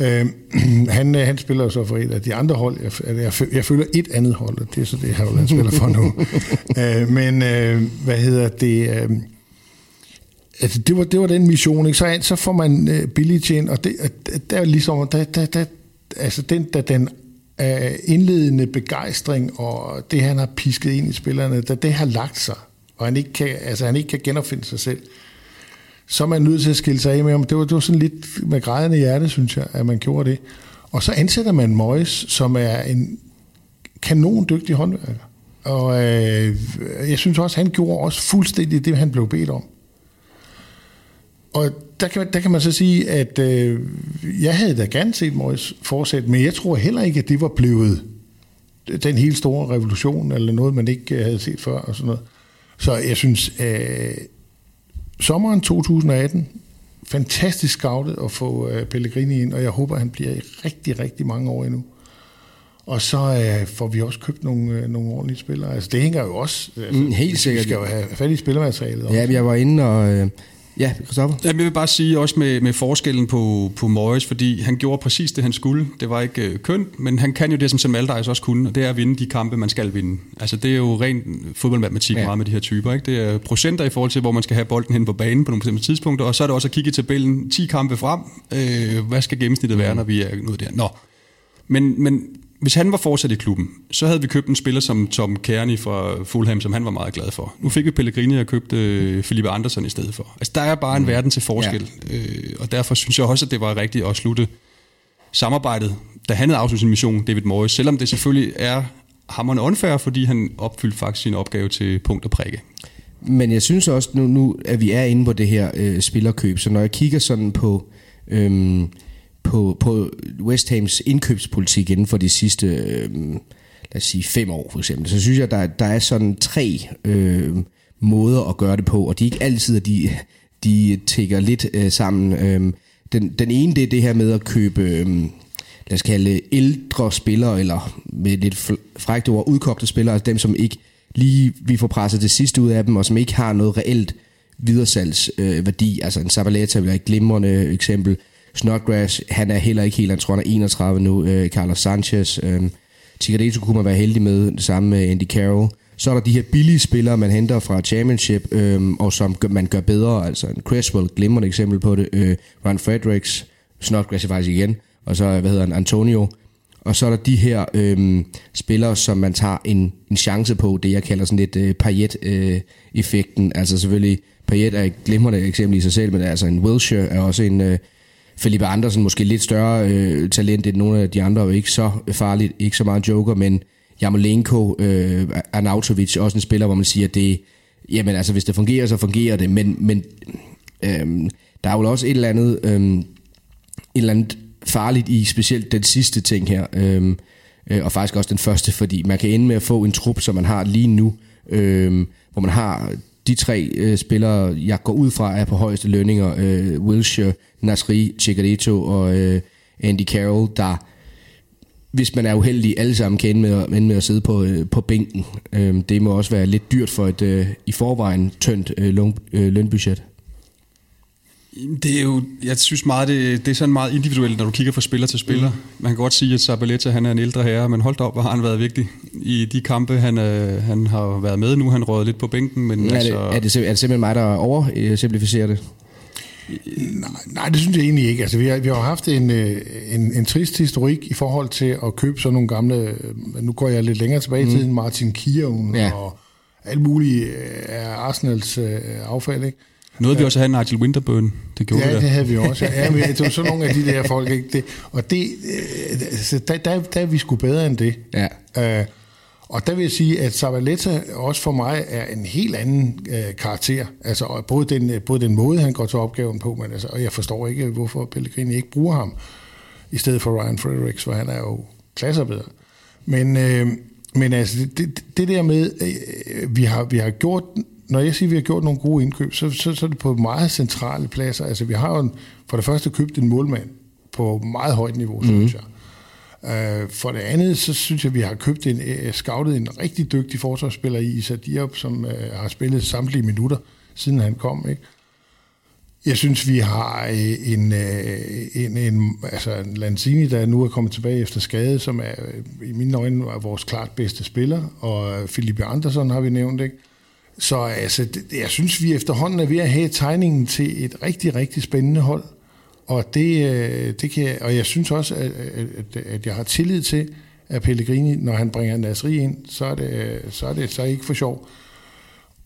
Uh, han, han spiller så for et af de andre hold. Jeg, jeg, jeg føler et andet hold, og det er så det, han spiller for nu. uh, men uh, hvad hedder det... Uh, altså, det, var, det var den mission, ikke? Så, så får man øh, billigt ind, og det, der er ligesom, der, der, der, altså den, der, den øh, indledende begejstring, og det, han har pisket ind i spillerne, der, det har lagt sig, og han ikke kan, altså, han ikke kan genopfinde sig selv, så er man nødt til at skille sig af med ham. Det var, det var sådan lidt med grædende hjerte, synes jeg, at man gjorde det. Og så ansætter man Moyes, som er en kanon dygtig håndværker. Og øh, jeg synes også, han gjorde også fuldstændig det, han blev bedt om. Og der kan, der kan man så sige, at øh, jeg havde da gerne set Morris fortsætte, men jeg tror heller ikke, at det var blevet den helt store revolution, eller noget, man ikke øh, havde set før, og sådan noget. Så jeg synes, øh, sommeren 2018, fantastisk scoutet at få øh, Pellegrini ind, og jeg håber, han bliver i rigtig, rigtig mange år endnu. Og så øh, får vi også købt nogle, øh, nogle ordentlige spillere. Altså, det hænger jo også... Altså, mm, helt sikkert. Vi skal jo have fat i spillermaterialet. Ja, jeg var inde og... Øh Ja, Christoffer? Jeg vil bare sige også med, med forskellen på, på Morris, fordi han gjorde præcis det, han skulle. Det var ikke øh, kønt, men han kan jo det, som Sam Allardyce også kunne, og det er at vinde de kampe, man skal vinde. Altså, det er jo ren fodboldmatematik ja. meget med de her typer. Ikke? Det er procenter i forhold til, hvor man skal have bolden hen på banen på nogle bestemte tidspunkter, og så er det også at kigge i tabellen 10 kampe frem. Øh, hvad skal gennemsnittet være, mm. når vi er nået der? Nå. Men, men hvis han var fortsat i klubben, så havde vi købt en spiller som Tom Kearney fra Fulham, som han var meget glad for. Nu fik vi Pellegrini og købte øh, Felipe Andersen i stedet for. Altså, der er bare en mm. verden til forskel, ja. øh, og derfor synes jeg også, at det var rigtigt at slutte samarbejdet, da han havde afsluttet sin mission, David Moyes, selvom det selvfølgelig er hammerne unfair, fordi han opfyldte faktisk sin opgave til punkt og prikke. Men jeg synes også, nu, nu at vi er inde på det her øh, spillerkøb, så når jeg kigger sådan på, øhm, på, på West Hams indkøbspolitik inden for de sidste, øh, lad os sige, fem år for eksempel, så synes jeg, der, der er sådan tre øh, måder at gøre det på, og de er ikke altid, at de, de tigger lidt øh, sammen. Øh, den, den ene, det er det her med at købe... Øh, lad os kalde ældre spillere, eller med lidt frækt ord, udkogte spillere, altså dem, som ikke lige, vi får presset det sidste ud af dem, og som ikke har noget reelt videresalgsværdi. Øh, altså en Zabaleta vil være et glimrende eksempel. Snodgrass, han er heller ikke helt, han tror han er 31 nu. Øh, Carlos Sanchez, øh, Tigredo kunne man være heldig med, det samme med Andy Carroll. Så er der de her billige spillere, man henter fra Championship, øh, og som man gør bedre. Altså en Creswell, glimrende eksempel på det. Øh, Ron Fredericks, Snodgrass faktisk igen og så, hvad hedder han, Antonio. Og så er der de her øh, spillere, som man tager en, en chance på, det jeg kalder sådan lidt øh, Payet-effekten. Øh, altså selvfølgelig, Payet er et glimrende eksempel i sig selv, men altså en Wilshire er også en... Øh, Felipe Andersen måske lidt større øh, talent end nogle af de andre, og ikke så farligt, ikke så meget joker, men Jamolenko, øh, Arnautovic, også en spiller, hvor man siger, at det, jamen altså, hvis det fungerer, så fungerer det, men, men øh, der er jo også et eller andet, øh, et eller andet farligt i specielt den sidste ting her, øhm, øh, og faktisk også den første, fordi man kan ende med at få en trup, som man har lige nu, øh, hvor man har de tre øh, spillere, jeg går ud fra, er på højeste lønninger, øh, Wilshire, Nasri, Chicharito og øh, Andy Carroll, der hvis man er uheldig, alle sammen kan ende med, ende med at sidde på, øh, på bænken. Øh, det må også være lidt dyrt for et øh, i forvejen tyndt øh, løn, øh, lønbudget. Det er jo, jeg synes meget, det, det er sådan meget individuelt, når du kigger fra spiller til spiller. Mm. Man kan godt sige, at Zabaleta han er en ældre herre, men hold op, hvor har han været vigtig i de kampe, han, øh, han har været med nu. Han røget lidt på bænken. Men er, altså, det, er, det, er det simpelthen mig, der oversimplificerer det? Nej, nej, det synes jeg egentlig ikke. Altså, vi, har, vi har haft en, øh, en, en trist historik i forhold til at købe sådan nogle gamle... Øh, nu går jeg lidt længere tilbage i mm. tiden, Martin Kierun ja. og alt muligt er Arsenals affald, ikke? Noget vi også have Nigel Winterburn. Det gjorde ja, det, det havde vi også. Ja, men det var sådan nogle af de der folk. Ikke? Det, og det, øh, altså, der, der, der er vi sgu bedre end det. Ja. Uh, og der vil jeg sige, at Zavaleta også for mig er en helt anden uh, karakter. Altså både den, både den måde, han går til opgaven på, men altså, og jeg forstår ikke, hvorfor Pellegrini ikke bruger ham i stedet for Ryan Fredericks, for han er jo klasser bedre. Men, uh, men altså, det, det der med, uh, vi, har, vi har gjort når jeg siger, at vi har gjort nogle gode indkøb, så, så, så er det på meget centrale pladser. Altså, vi har jo en, for det første købt en målmand på meget højt niveau, mm. synes jeg. Uh, for det andet, så synes jeg, at vi har købt en, uh, scoutet en rigtig dygtig forsvarsspiller i Isa Diop, som uh, har spillet samtlige minutter, siden han kom. Ikke? Jeg synes, vi har en, en, en, altså en Lanzini, der nu er kommet tilbage efter skade, som er i mine øjne er vores klart bedste spiller, og Felipe Andersson har vi nævnt, ikke? Så altså, det, jeg synes, vi efterhånden er ved at have tegningen til et rigtig, rigtig spændende hold. Og, det, øh, det kan jeg, og jeg synes også, at, at, at jeg har tillid til, at Pellegrini, når han bringer Nasri ind, så er det, øh, så er det så er ikke for sjov.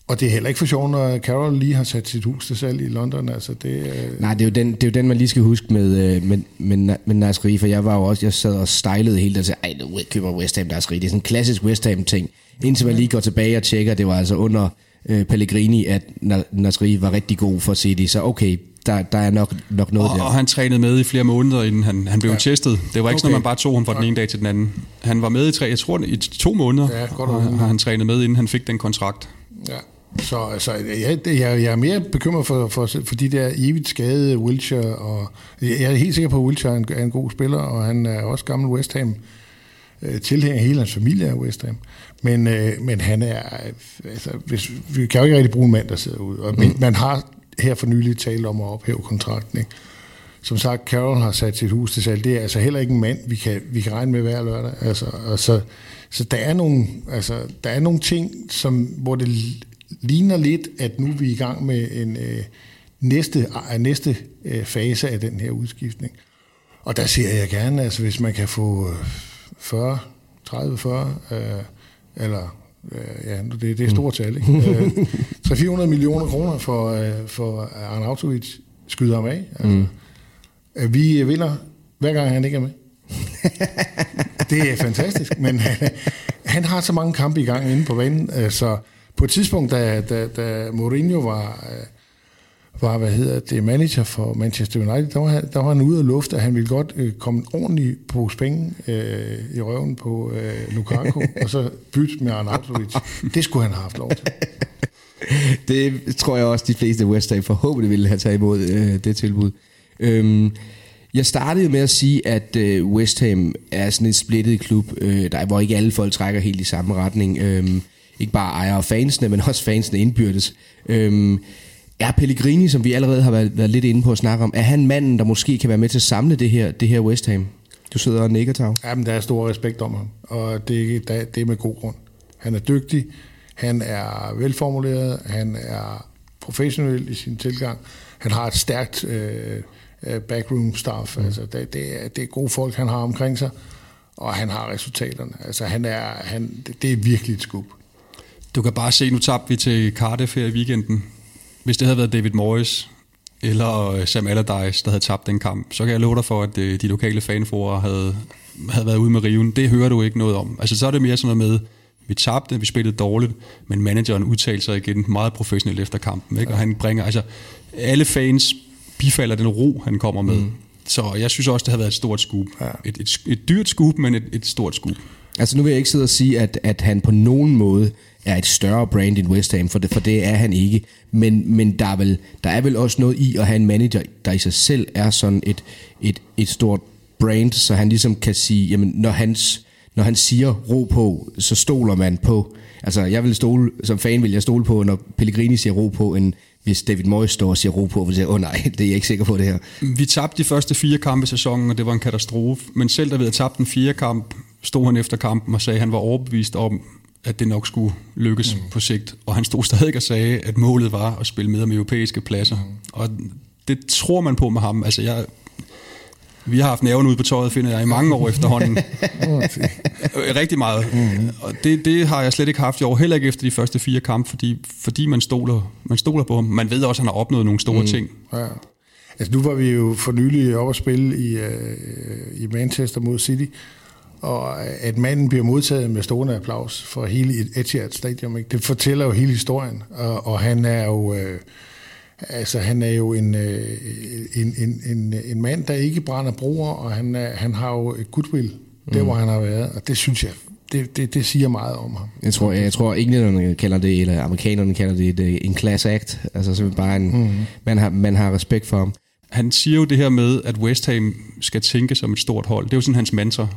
Og det er heller ikke for sjov, når Carol lige har sat sit hus til salg i London. Altså det, øh... Nej, det er, jo den, det er jo den, man lige skal huske med, øh, med, med, med Nasri, for jeg var jo også, jeg sad og stejlede hele tiden, ej, nu køber West Ham Nasri. Det er sådan en klassisk West Ham ting. Indtil man lige går tilbage og tjekker, det var altså under øh, Pellegrini, at Nasri var rigtig god for City, så okay, der, der er nok, nok noget og, der. Og han trænede med i flere måneder, inden han, han blev ja. testet. Det var ikke okay. sådan, at man bare tog ham fra den ene dag til den anden. Han var med i tre, jeg tror, i to måneder, ja, godt og, har han trænet med, inden han fik den kontrakt. Ja. Så altså, jeg, jeg, jeg er mere bekymret for, for, for de der evigt skadede Wilshire, og jeg er helt sikker på, at Wilshire er en, er en god spiller, og han er også gammel West Ham øh, tilhænger hele hans familie af West Ham. Men, øh, men han er, altså, hvis, vi kan jo ikke rigtig bruge en mand, der sidder ude. Og, mm. Man har her for nylig talt om at ophæve kontrakten. Ikke? Som sagt, Carol har sat sit hus til salg. Det er altså heller ikke en mand, vi kan, vi kan regne med hver lørdag. Altså, og så, så der, er nogle, altså, der er nogle ting, som, hvor det ligner lidt, at nu er vi i gang med en øh, næste, øh, næste øh, fase af den her udskiftning. Og der siger jeg gerne, altså hvis man kan få... Øh, 40, 30, 40, øh, eller øh, ja, det, det er stort tal, ikke? Øh, 300-400 millioner kroner for, øh, for Arnautovic skyder ham af. Altså, mm. Vi vinder hver gang han ikke er med. det er fantastisk, men han, han har så mange kampe i gang inde på banen, øh, så på et tidspunkt, da, da, da Mourinho var, øh, var, hvad hedder det, manager for Manchester United, der var, der var han ude af luft, at han ville godt øh, komme ordentligt på penge øh, i røven på øh, Lukaku, og så bytte med Arnautovic. Det skulle han have haft lov til. Det tror jeg også, de fleste West Ham forhåbentlig ville have taget imod øh, det tilbud. Øhm, jeg startede med at sige, at øh, West Ham er sådan en splittet klub, øh, der, hvor ikke alle folk trækker helt i samme retning. Øh, ikke bare ejer og fansene, men også fansene indbyrdes. Øh, er Pellegrini, som vi allerede har været, været lidt inde på at snakke om, er han manden, der måske kan være med til at samle det her, det her West Ham? Du sidder og nikker, Tav. Jamen, der er stor respekt om ham, og det, det er med god grund. Han er dygtig, han er velformuleret, han er professionel i sin tilgang, han har et stærkt øh, øh backroom staff, mm. altså det, det, er, det er gode folk, han har omkring sig, og han har resultaterne. Altså han er, han, det, det er virkelig et skub. Du kan bare se, nu tabte vi til Cardiff her i weekenden. Hvis det havde været David Moyes eller øh, Sam Allardyce, der havde tabt den kamp, så kan jeg love dig for, at øh, de lokale fanforer havde, havde været ude med riven. Det hører du ikke noget om. Altså så er det mere sådan noget med, vi tabte, vi spillede dårligt, men manageren udtalte sig igen meget professionelt efter kampen. Ikke? Og han bringer, altså alle fans bifalder den ro, han kommer med. Mm. Så jeg synes også, det har været et stort scoop. Ja. Et, et, et dyrt scoop, men et, et stort scoop. Altså nu vil jeg ikke sidde og sige, at, at han på nogen måde er et større brand end West Ham, for det, for det er han ikke. Men, men der, er vel, der er vel også noget i at have en manager, der i sig selv er sådan et, et, et stort brand, så han ligesom kan sige, jamen når, hans, når han siger ro på, så stoler man på. Altså jeg vil stole, som fan vil jeg stole på, når Pellegrini siger ro på, end hvis David Moyes står og siger ro på, og siger, åh oh, nej, det er jeg ikke sikker på det her. Vi tabte de første fire kampe i sæsonen, og det var en katastrofe. Men selv da vi havde tabt den fire kamp, stod han efter kampen og sagde, at han var overbevist om, at det nok skulle lykkes mm. på sigt. Og han stod stadig og sagde, at målet var at spille med om europæiske pladser. Mm. Og det tror man på med ham. Altså jeg, vi har haft næven ude på tøjet, finder jeg, i mange år efterhånden. Rigtig meget. Mm. Og det, det har jeg slet ikke haft i år, heller ikke efter de første fire kampe, fordi, fordi man, stoler, man stoler på ham. Man ved også, at han har opnået nogle store mm. ting. Ja. Altså nu var vi jo for nylig over at spille i, uh, i Manchester mod City, og at manden bliver modtaget med stående applaus for hele Etihad Stadium, ikke? det fortæller jo hele historien, og, og han er jo... Øh, altså, han er jo en, øh, en, en, en, en mand, der ikke brænder broer, og han, er, han har jo et goodwill, der mm. hvor han har været, og det synes jeg, det, det, det siger meget om ham. Jeg tror, jeg, jeg tror englænderne kalder det, eller amerikanerne kalder det et, en class act, altså simpelthen bare en, mm. man, har, man har respekt for ham. Han siger jo det her med, at West Ham skal tænke som et stort hold. Det er jo sådan hans mantra.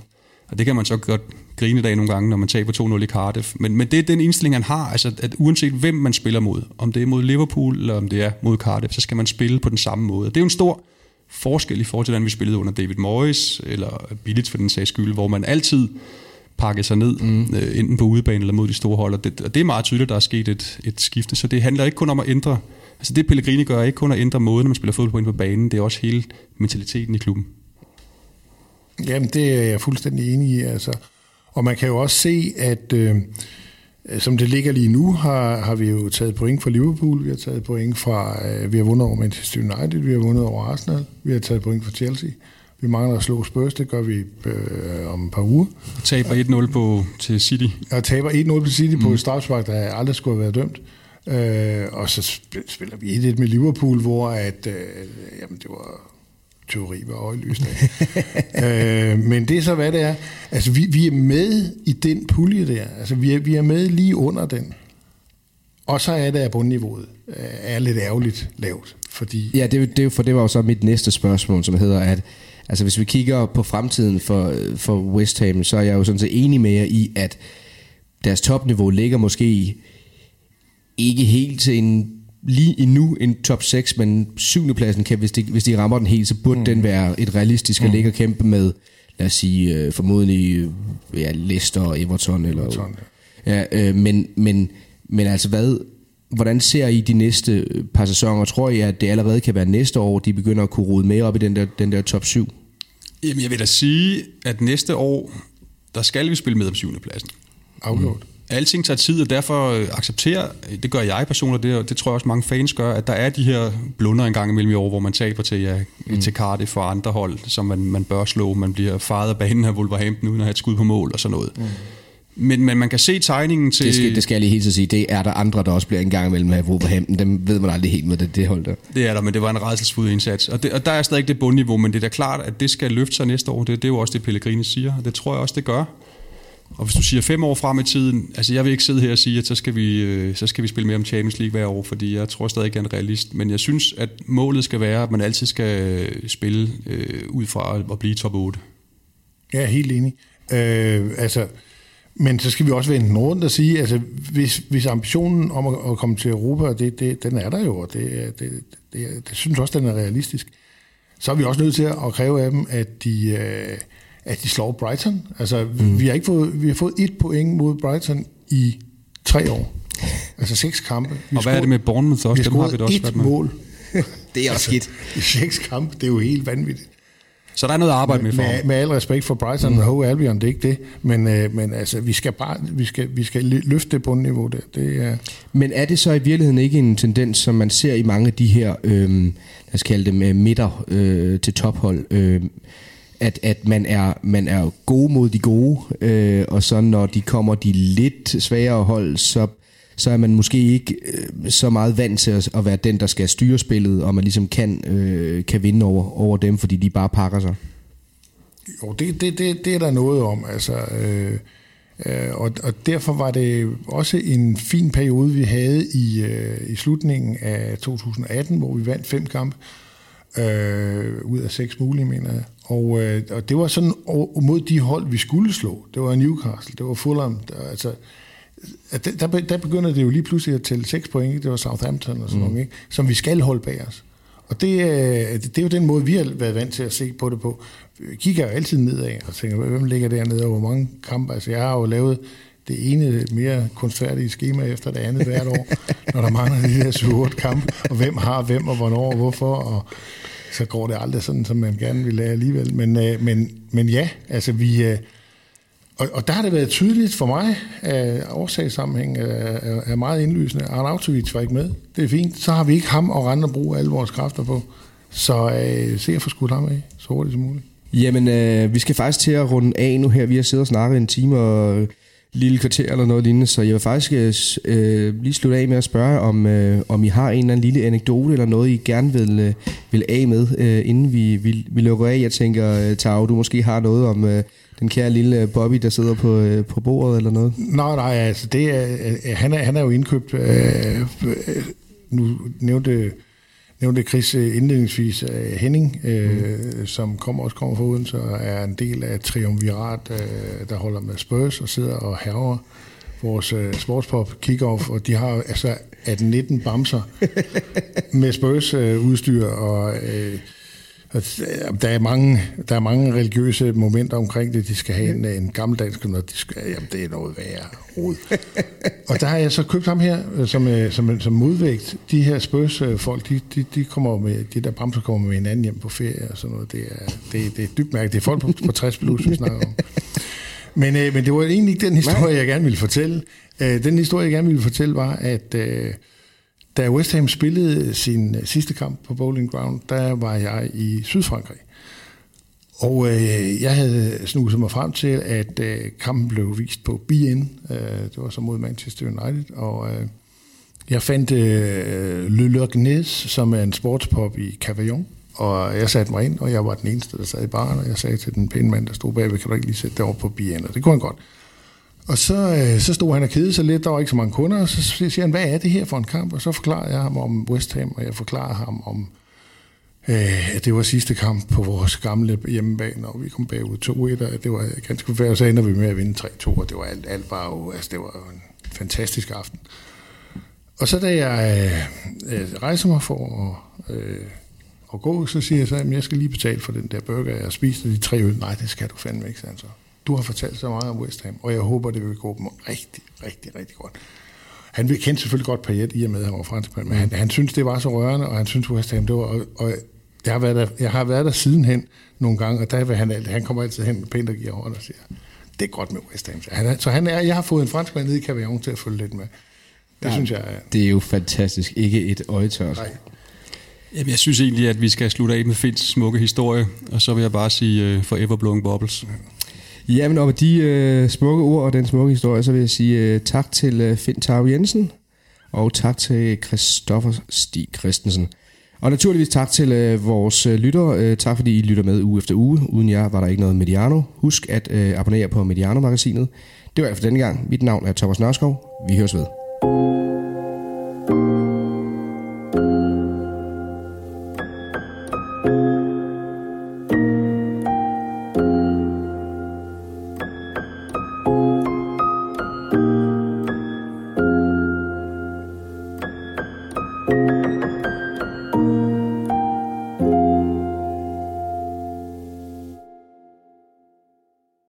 Og det kan man så godt grine af nogle gange, når man taber 2-0 i Cardiff. Men, men det er den indstilling, han har, altså at uanset hvem man spiller mod, om det er mod Liverpool eller om det er mod Cardiff, så skal man spille på den samme måde. Det er jo en stor forskel i forhold til, hvordan vi spillede under David Moyes, eller Billigt for den sags skyld, hvor man altid pakke sig ned, mm. øh, enten på udebane eller mod de store hold. Og det, og det er meget tydeligt, at der er sket et, et skifte. Så det handler ikke kun om at ændre... Altså det Pellegrini gør, er ikke kun at ændre måden, man spiller fodbold på ind på banen. Det er også hele mentaliteten i klubben. Jamen, det er jeg fuldstændig enig i. Altså. Og man kan jo også se, at øh, som det ligger lige nu, har, har vi jo taget point fra Liverpool, vi har taget point fra, øh, vi har vundet over Manchester United, vi har vundet over Arsenal, vi har taget point fra Chelsea. Vi mangler at slå Spurs, det gør vi øh, om et par uger. Og taber 1-0 på, til City. Og taber 1-0 på City mm. på et strafspark, der aldrig skulle have været dømt. Øh, og så spiller vi 1-1 med Liverpool, hvor at, øh, jamen, det var teori var øjelyst øh, men det er så, hvad det er. Altså, vi, vi er med i den pulje der. Altså, vi er, vi er med lige under den. Og så er det, at bundniveauet øh, er lidt ærgerligt lavt. Fordi ja, det, det, for det var jo så mit næste spørgsmål, som hedder, at altså, hvis vi kigger på fremtiden for, øh, for West Ham, så er jeg jo sådan set enig med jer i, at deres topniveau ligger måske ikke helt til en lige endnu en top 6, men syvende pladsen kan, hvis de, hvis de rammer den helt, så burde mm. den være et realistisk at mm. ligge og kæmpe med, lad os sige, øh, formodentlig ja, Leicester og Everton. Eller, Everton ja. ja øh, men, men, men altså hvad, hvordan ser I de næste par sæsoner? Tror I, at det allerede kan være næste år, de begynder at kunne rode med op i den der, den der top 7? Jamen jeg vil da sige, at næste år, der skal vi spille med om syvende pladsen. Afgjort. Mm. Alting tager tid, og derfor øh, accepterer, det gør jeg personligt, det, det tror jeg også mange fans gør, at der er de her blunder en gang imellem i år, hvor man taber til, ja, mm. til Cardiff for andre hold, som man, man bør slå. Man bliver faret af banen af Wolverhampton uden at have et skud på mål og sådan noget. Mm. Men, men man kan se tegningen til... Det skal, det skal jeg lige helt sige. Det er der andre, der også bliver en gang imellem af Wolverhampton. Dem ved man aldrig helt med det, det hold der. Det er der, men det var en redselsfuld indsats. Og, det, og der er stadig det bundniveau, men det er da klart, at det skal løfte sig næste år. Det, det er jo også det, Pellegrini siger, og det tror jeg også, det gør. Og hvis du siger fem år frem i tiden, altså jeg vil ikke sidde her og sige, at så skal vi, øh, så skal vi spille mere om Champions League hver år, fordi jeg tror stadig ikke, er en realist. Men jeg synes, at målet skal være, at man altid skal øh, spille øh, ud fra at blive top 8. Jeg er helt enig. Øh, altså, men så skal vi også vende den rundt og sige, altså hvis, hvis ambitionen om at, at komme til Europa, det, det, den er der jo, og det, det, det, det, det synes også, den er realistisk, så er vi også nødt til at kræve af dem, at de... Øh, at de slår Brighton. Altså, mm. vi, har ikke fået, vi har fået et point mod Brighton i tre år. Altså seks kampe. Vi og hvad er det med Bournemouth også? Vi har Dem har vi også et mål. det er også skidt. I seks kampe, det er jo helt vanvittigt. Så der er noget at arbejde med for med, med al respekt for Brighton mm. og Hove Albion, det er ikke det. Men, øh, men altså, vi skal bare vi skal, vi skal løfte det bundniveau der. Det er... Men er det så i virkeligheden ikke en tendens, som man ser i mange af de her, øh, lad os kalde dem, øh, midter øh, til tophold, øh, at, at man, er, man er gode mod de gode, øh, og så når de kommer de lidt svagere hold, så, så er man måske ikke øh, så meget vant til at, at være den, der skal styre spillet, og man ligesom kan, øh, kan vinde over, over dem, fordi de bare pakker sig. Jo, det, det, det, det er der noget om, altså... Øh Øh, og, og derfor var det også en fin periode, vi havde i, øh, i slutningen af 2018, hvor vi vandt fem kampe øh, ud af seks mulige, mener jeg. Og, øh, og det var sådan mod de hold, vi skulle slå. Det var Newcastle, det var Fulham. Der, altså, der, der begynder det jo lige pludselig at tælle seks point. Det var Southampton og sådan mm. noget, ikke? som vi skal holde bag os. Og det, øh, det er jo den måde, vi har været vant til at se på det på. Vi kigger jo altid nedad og tænker, hvem ligger dernede, og hvor mange kampe. Altså, jeg har jo lavet det ene mere kunstfærdige schema efter det andet hvert år, når der mangler de her 7 kampe, og hvem har hvem, og hvornår, og hvorfor, og så går det aldrig sådan, som man gerne vil lære alligevel. Men, øh, men, men ja, altså vi... Øh, og, og der har det været tydeligt for mig, at årsagssammenhæng er, er meget indlysende. Arnautovic var ikke med. Det er fint. Så har vi ikke ham og rende og bruge alle vores kræfter på. Så øh, se at få skudt ham af så hurtigt som muligt. Jamen, øh, vi skal faktisk til at runde af nu her. Vi har siddet og snakket en time og lille kvarter eller noget lignende, så jeg vil faktisk øh, øh, lige slutte af med at spørge, om, øh, om I har en eller anden lille anekdote eller noget, I gerne vil, øh, vil af med, øh, inden vi, vi, vi lukker af. Jeg tænker, øh, Tau, du måske har noget om øh, den kære lille øh, Bobby, der sidder på, øh, på bordet eller noget? Nej, nej, altså det er, øh, øh han, er, han er jo indkøbt, øh, øh, nu nævnte nævnte Chris øh, indledningsvis uh, Henning, uh, mm. som kommer, også kommer fra Odense og er en del af Triumvirat, der holder med Spurs og sidder og herrer vores sportspop kickoff, og de har altså 18-19 bamser med Spurs udstyr, og uh, der er, mange, der er mange religiøse momenter omkring det. De skal have en, en gammeldansk, når de skal, jamen det er noget værre rod. og der har jeg så købt ham her øh, som, øh, som, som modvægt. De her spørgsmål, de, de, de, kommer med, de der bremser kommer med hinanden hjem på ferie og sådan noget. Det er, det, det er dybt mærke. Det er folk på, på 60 plus, vi snakker om. Men, øh, men det var egentlig ikke den historie, jeg gerne ville fortælle. Øh, den historie, jeg gerne ville fortælle, var, at øh, da West Ham spillede sin øh, sidste kamp på Bowling Ground, der var jeg i Sydfrankrig. Og øh, jeg havde snuset mig frem til, at øh, kampen blev vist på BN. Øh, det var så mod Manchester United. Og øh, jeg fandt øh, Le Lognès, som er en sportspop i Cavaillon. Og jeg satte mig ind, og jeg var den eneste, der sad i baren, og jeg sagde til den pæne mand, der stod bagved, kan du ikke lige sætte det over på BN? Og det kunne han godt. Og så, øh, så stod han og kedede sig lidt, der var ikke så mange kunder, og så siger han, hvad er det her for en kamp? Og så forklarer jeg ham om West Ham, og jeg forklarer ham om, øh, at det var sidste kamp på vores gamle hjemmebane, og vi kom bagud 2-1, og det var ganske forfærdeligt, og så ender vi med at vinde 3-2, og det var alt, alt bare jo, altså det var en fantastisk aften. Og så da jeg øh, øh, rejser mig for at, øh, at gå, så siger jeg så, at jeg skal lige betale for den der burger, jeg har spist, og de tre øl. Nej, det skal du fandme ikke, sagde så. Du har fortalt så meget om West Ham, og jeg håber, det vil gå dem rigtig, rigtig, rigtig godt. Han vil kende selvfølgelig godt Payet i og med, at han var franskmand, men han, han synes, det var så rørende, og han synes, West Ham, det var... Og, og jeg, har været der, jeg har været der sidenhen nogle gange, og der vil han, han kommer altid hen pænt og giver hånd og siger, det er godt med West Ham. Så han er, så han er, jeg har fået en franskmand nede i Cavillon til at følge lidt med. Det ja, synes jeg er... Det er jo fantastisk. Ikke et øjetørt. Nej. Jamen, jeg synes egentlig, at vi skal slutte af med Finns smukke historie, og så vil jeg bare sige uh, Forever Blowing Bubbles. Jamen, og med de øh, smukke ord og den smukke historie, så vil jeg sige øh, tak til øh, Finn Tav Jensen, og tak til Christoffer Stig Christensen. Og naturligvis tak til øh, vores øh, lyttere. Øh, tak fordi I lytter med uge efter uge. Uden jer var der ikke noget Mediano. Husk at øh, abonnere på Mediano-magasinet. Det var alt for denne gang. Mit navn er Thomas Nørskov. Vi høres ved. thank you